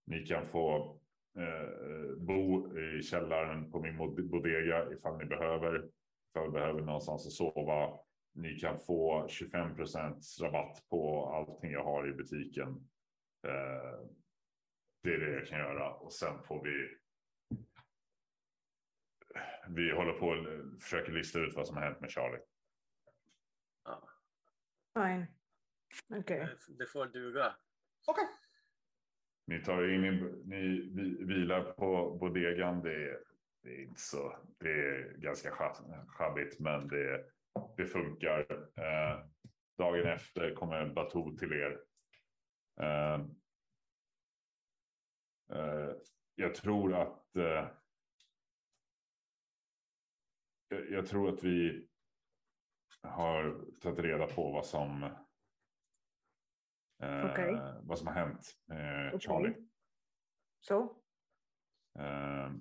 ni kan få eh, bo i källaren på min bodega ifall ni behöver. Ifall ni behöver någonstans att sova. Ni kan få 25 procents rabatt på allting jag har i butiken. Eh, det är det jag kan göra och sen får vi. Vi håller på och försöker lista ut vad som har hänt med Charlie. Ja, Fine. Okej. det- det får duga. Okej. Ni tar in ni vi- vilar på bodegan. Det är, det är inte så. Det är ganska schabbigt, men det, det funkar. Eh, dagen efter kommer Batu till er. Eh, eh, jag tror att. Eh, jag, jag tror att vi har tagit reda på vad som. Eh, Okej. Vad som har hänt med Okej. Charlie. Så? Eh,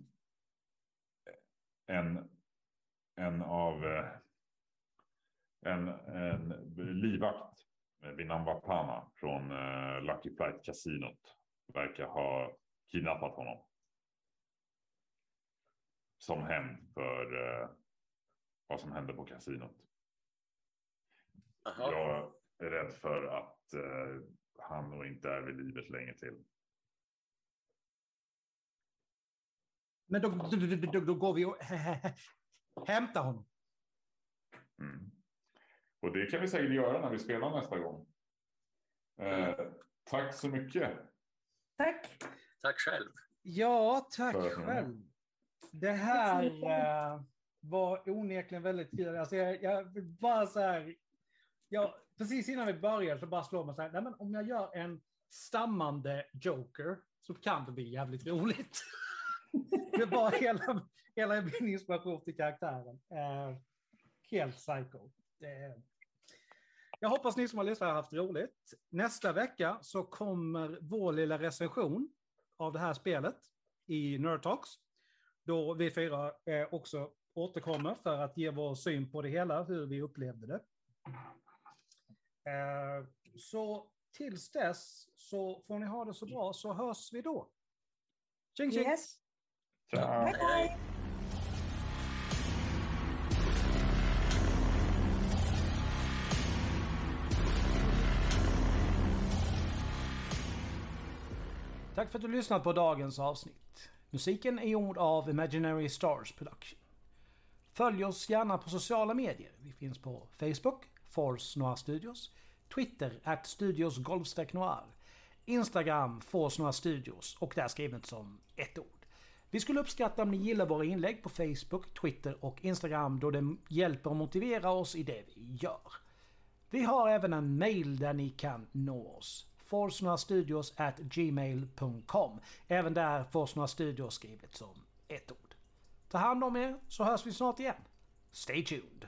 en, en av eh, en, en livvakt vid namn Vapana från eh, Lucky Flight Casinot verkar ha kidnappat honom. som hämnd för uh, vad som hände på kasinot. Jaha. Jag är rädd för att uh, han nog inte är vid livet länge till. Men då, då, då, då, då går vi och hämtar honom. Mm. Och det kan vi säkert göra när vi spelar nästa gång. Eh, tack så mycket. Tack. Tack själv. Ja, tack själv. Det här eh, var onekligen väldigt kul. Alltså jag, jag vill bara så här, jag, precis innan vi började så bara slår man så här, nej men om jag gör en stammande joker så kan det bli jävligt roligt. det var hela, hela min inspiration till karaktären. Eh, helt psycho. Det, jag hoppas ni som har lyssnat har haft roligt. Nästa vecka så kommer vår lilla recension av det här spelet i Nerd Talks. Då vi fyra eh, också återkommer för att ge vår syn på det hela, hur vi upplevde det. Eh, så tills dess så får ni ha det så bra så hörs vi då. Tjing tjing! Yes. Tack för att du lyssnat på dagens avsnitt. Musiken är gjord av Imaginary Stars Production. Följ oss gärna på sociala medier. Vi finns på Facebook, Force Noir Studios, Twitter, at Studios Noir, Instagram, Force Noir Studios och där skrivet som ett ord. Vi skulle uppskatta om ni gillar våra inlägg på Facebook, Twitter och Instagram då det hjälper att motivera oss i det vi gör. Vi har även en mail där ni kan nå oss. Forsnorastudios at gmail.com. Även där Forsnora Studios skrivet som ett ord. Ta hand om er så hörs vi snart igen. Stay tuned!